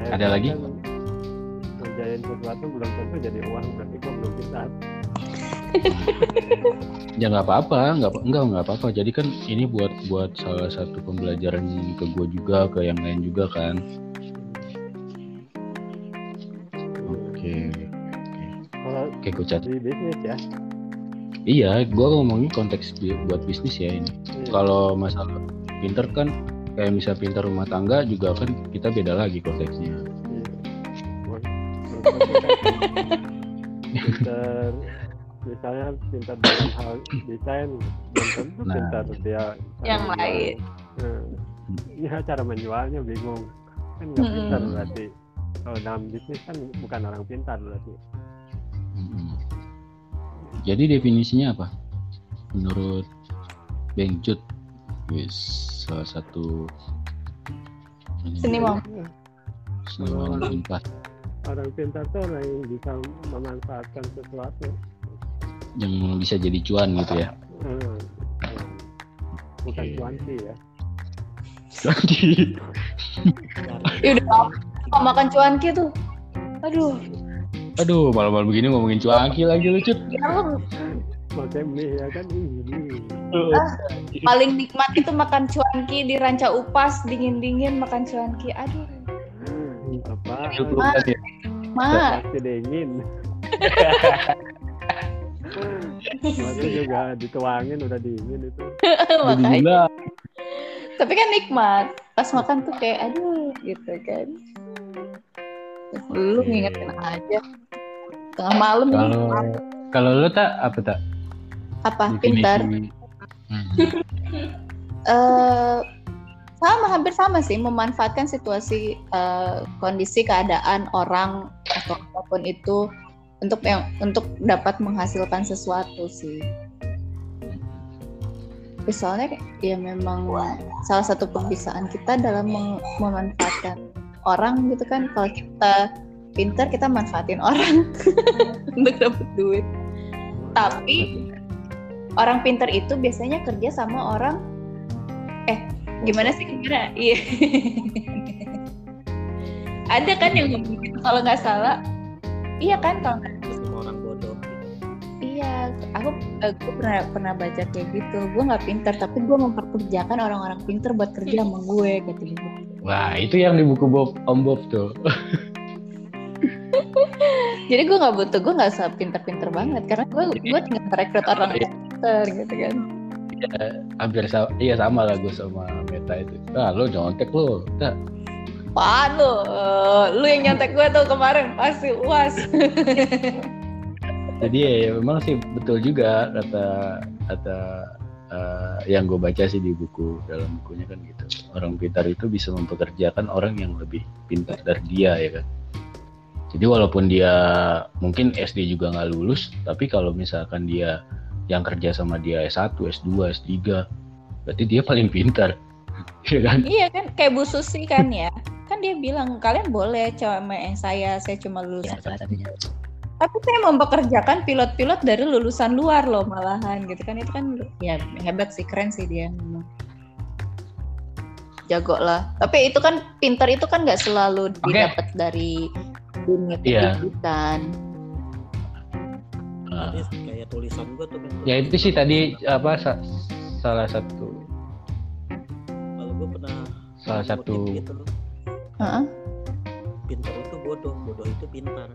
Saya Ada lagi? kan ngerjain sesuatu belum tentu jadi uang berarti gua belum pintar ya nggak apa-apa nggak enggak nggak apa-apa. Jadi kan ini buat buat salah satu pembelajaran ke gue juga ke yang lain juga kan? Oke kalau oke gue catat. Di bisnis ya? Iya gue ngomongin konteks buat bisnis ya ini. Iya. kalau masalah pinter kan kayak misal pinter rumah tangga juga kan kita beda lagi konteksnya pintar misalnya pintar dalam hal desain belum tentu Nah. pintar dia Yang lain. Nah, ya cara menjualnya bingung kan nggak Mm-mm. pintar berarti kalau dalam bisnis kan bukan orang pintar berarti jadi definisinya apa menurut Beng Jut wis salah satu Seniman. seniman unpad orang pintar tuh orang yang bisa memanfaatkan sesuatu. Yang bisa jadi cuan gitu ya? Hmm. bukan Oke. cuanki ya. Jadi Ya udah mau makan cuanki tuh. Aduh, aduh malam-malam begini ngomongin cuanki lagi lucu ya pakai mie ya kan ini paling nikmat itu makan cuanki di ranca upas dingin-dingin makan cuanki. Aduh, apa ya. pasti dingin Masih juga dituangin udah dingin itu Makanya. Tapi kan nikmat. Pas makan tuh kayak aduh gitu kan. Lu Oke. ngingetin aja. Tengah malam nih. kalau kalau lu tak apa tak apa pintar Hmm. eh sama hampir sama sih memanfaatkan situasi eh, kondisi keadaan orang atau apa pun itu untuk yang untuk dapat menghasilkan sesuatu sih. Tapi soalnya ya memang salah satu pembisaan kita dalam mem- memanfaatkan orang gitu kan. Kalau kita pintar kita manfaatin orang untuk dapat duit. Tapi orang pintar itu biasanya kerja sama orang eh gimana sih gimana iya. Ada kan yang ngomong gitu kalau nggak salah? Iya kan kalau orang bodoh. Iya aku eh, gue pernah pernah baca kayak gitu. Gue nggak pintar tapi gue memperkerjakan orang-orang pintar buat kerja sama gue gitu. Wah itu yang di buku Bob Om Bob tuh. Jadi gue nggak butuh gue nggak usah pintar-pintar banget. Karena gue gue tinggal merekrut orang yang pintar gitu kan. Hampir sama iya sama lah gue sama Meta itu. Ah lo nyontek lo tak Apaan lu? Eh, lu yang nyontek gue tuh kemarin pasti uas. jadi ya, ya memang sih betul juga kata kata eh, yang gue baca sih di buku dalam bukunya kan gitu. Orang pintar itu bisa mempekerjakan orang yang lebih pintar dari dia ya kan? Jadi walaupun dia mungkin SD juga nggak lulus tapi kalau misalkan dia yang kerja sama dia S1, S2, S3 berarti dia paling pintar ya kan iya kan kayak Bu Susi kan ya. Kan dia bilang kalian boleh cuma yang saya saya cuma lulus. Tapi saya mempekerjakan pilot-pilot dari lulusan luar loh malahan gitu kan itu kan ya hebat sih keren sih dia memang. Jago lah. Tapi itu kan pintar itu kan nggak selalu didapat dari dunia Iya. pendidikan. Tadi kayak tulisan gua tuh kan. ya itu sih tadi apa sa- salah satu salah satu gitu loh. Heeh. Pintar itu bodoh, bodoh itu pintar.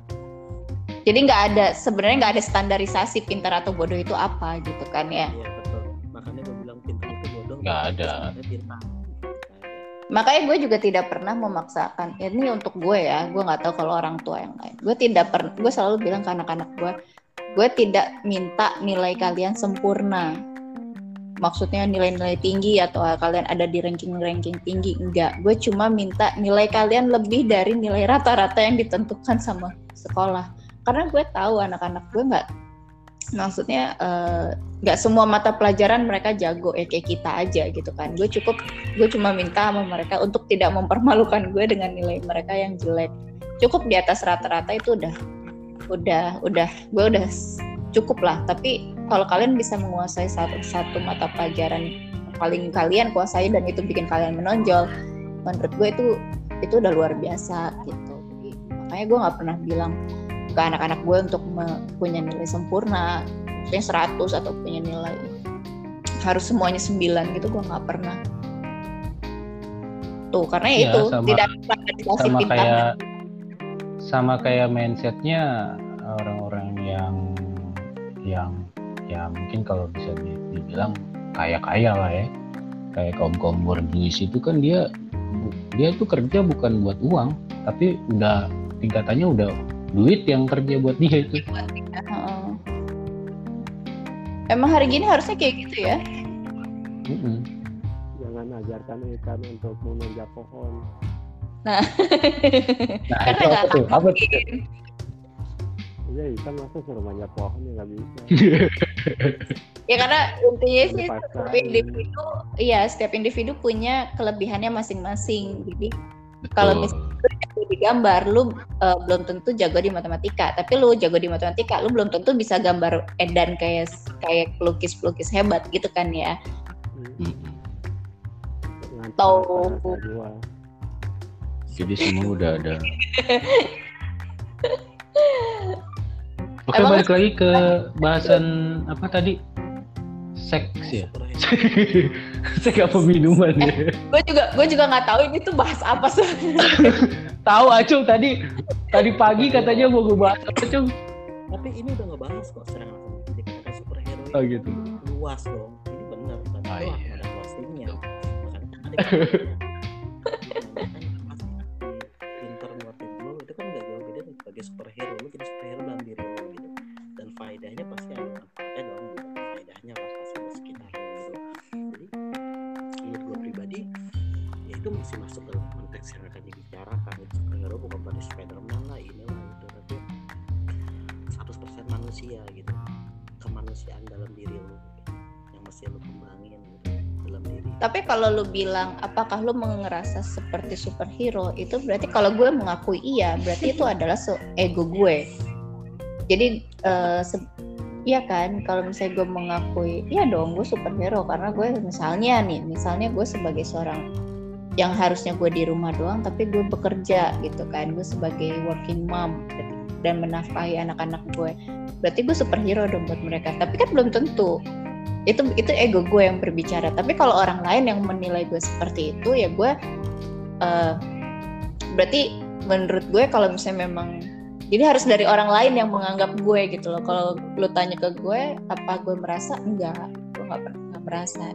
Jadi nggak ada sebenarnya nggak ada standarisasi pintar atau bodoh itu apa gitu kan ya. Iya betul. Makanya gua bilang pintar itu bodoh. Ada. pintar. Nggak ada. Makanya gue juga tidak pernah memaksakan. Ini untuk gue ya, gue nggak tahu kalau orang tua yang lain. Gue tidak pernah. Gue selalu bilang ke anak-anak gue, gue tidak minta nilai kalian sempurna. Maksudnya nilai-nilai tinggi atau kalian ada di ranking-ranking tinggi enggak. Gue cuma minta nilai kalian lebih dari nilai rata-rata yang ditentukan sama sekolah. Karena gue tahu anak-anak gue nggak, maksudnya eh, nggak semua mata pelajaran mereka jago ya kayak kita aja gitu kan. Gue cukup gue cuma minta sama mereka untuk tidak mempermalukan gue dengan nilai mereka yang jelek cukup di atas rata-rata itu udah udah udah gue udah cukup lah tapi kalau kalian bisa menguasai satu satu mata pelajaran paling kalian kuasai dan itu bikin kalian menonjol menurut gue itu itu udah luar biasa gitu. Jadi, makanya gue nggak pernah bilang ke anak-anak gue untuk punya nilai sempurna punya 100 atau punya nilai harus semuanya 9 gitu. Gue nggak pernah. Tuh karena ya itu sama- tidak sama kayak sama kayak mindsetnya orang-orang yang yang ya mungkin kalau bisa di- dibilang kaya kaya lah ya kayak kaum kaum borjuis itu kan dia dia tuh kerja bukan buat uang tapi udah tingkatannya udah duit yang kerja buat dia itu Heeh. emang hari gini harusnya kayak gitu ya Mm-mm. Jangan ajarkan ikan untuk menanjak pohon. nah karena itu apa nggak tuh apa tuh. Iya ikan masa suruh manjat pohon ya nggak bisa. ya karena intinya sih setiap individu iya. setiap individu punya kelebihannya masing-masing. Jadi kalau misalnya di gambar lu eh, belum tentu jago di matematika. Tapi lu jago di matematika lu belum tentu bisa gambar edan kayak kayak pelukis pelukis hebat gitu kan ya. Hmm. Gua. jadi semua udah ada Oke Emang- balik lagi ke bahasan apa tadi? Seks ya? seks apa minuman ya? gue juga gue juga nggak tahu ini tuh bahas apa sebenarnya tahu acung tadi tadi pagi katanya mau gue bahas apa cung? Tapi ini udah ngebahas kok serangan langsung dikatakan superhero Oh, itu gitu. luas dong ini benar kan Ah, itu iya. ada closingnya makanya kan ada pinter lo itu kan gak jauh beda nih sebagai superhero masuk dalam konteks yang akan dibicarakan. Gitu. superhero bukan berarti Spiderman lah ini lah itu tapi 100% manusia gitu. Kemanusiaan dalam diri lo yang mesti lo kembangin gitu dalam diri. Tapi kalau lu bilang apakah lu ngerasa seperti superhero itu berarti kalau gue mengakui iya berarti itu adalah ego gue. Jadi se- iya kan kalau misalnya gue mengakui iya dong gue superhero karena gue misalnya nih misalnya gue sebagai seorang yang harusnya gue di rumah doang tapi gue bekerja gitu kan. Gue sebagai working mom dan menafkahi anak-anak gue berarti gue superhero dong buat mereka. Tapi kan belum tentu. Itu itu ego gue yang berbicara. Tapi kalau orang lain yang menilai gue seperti itu ya gue eh, berarti menurut gue kalau misalnya memang jadi harus dari orang lain yang menganggap gue gitu loh. Kalau lu tanya ke gue apa gue merasa? Enggak. Gue nggak pernah merasa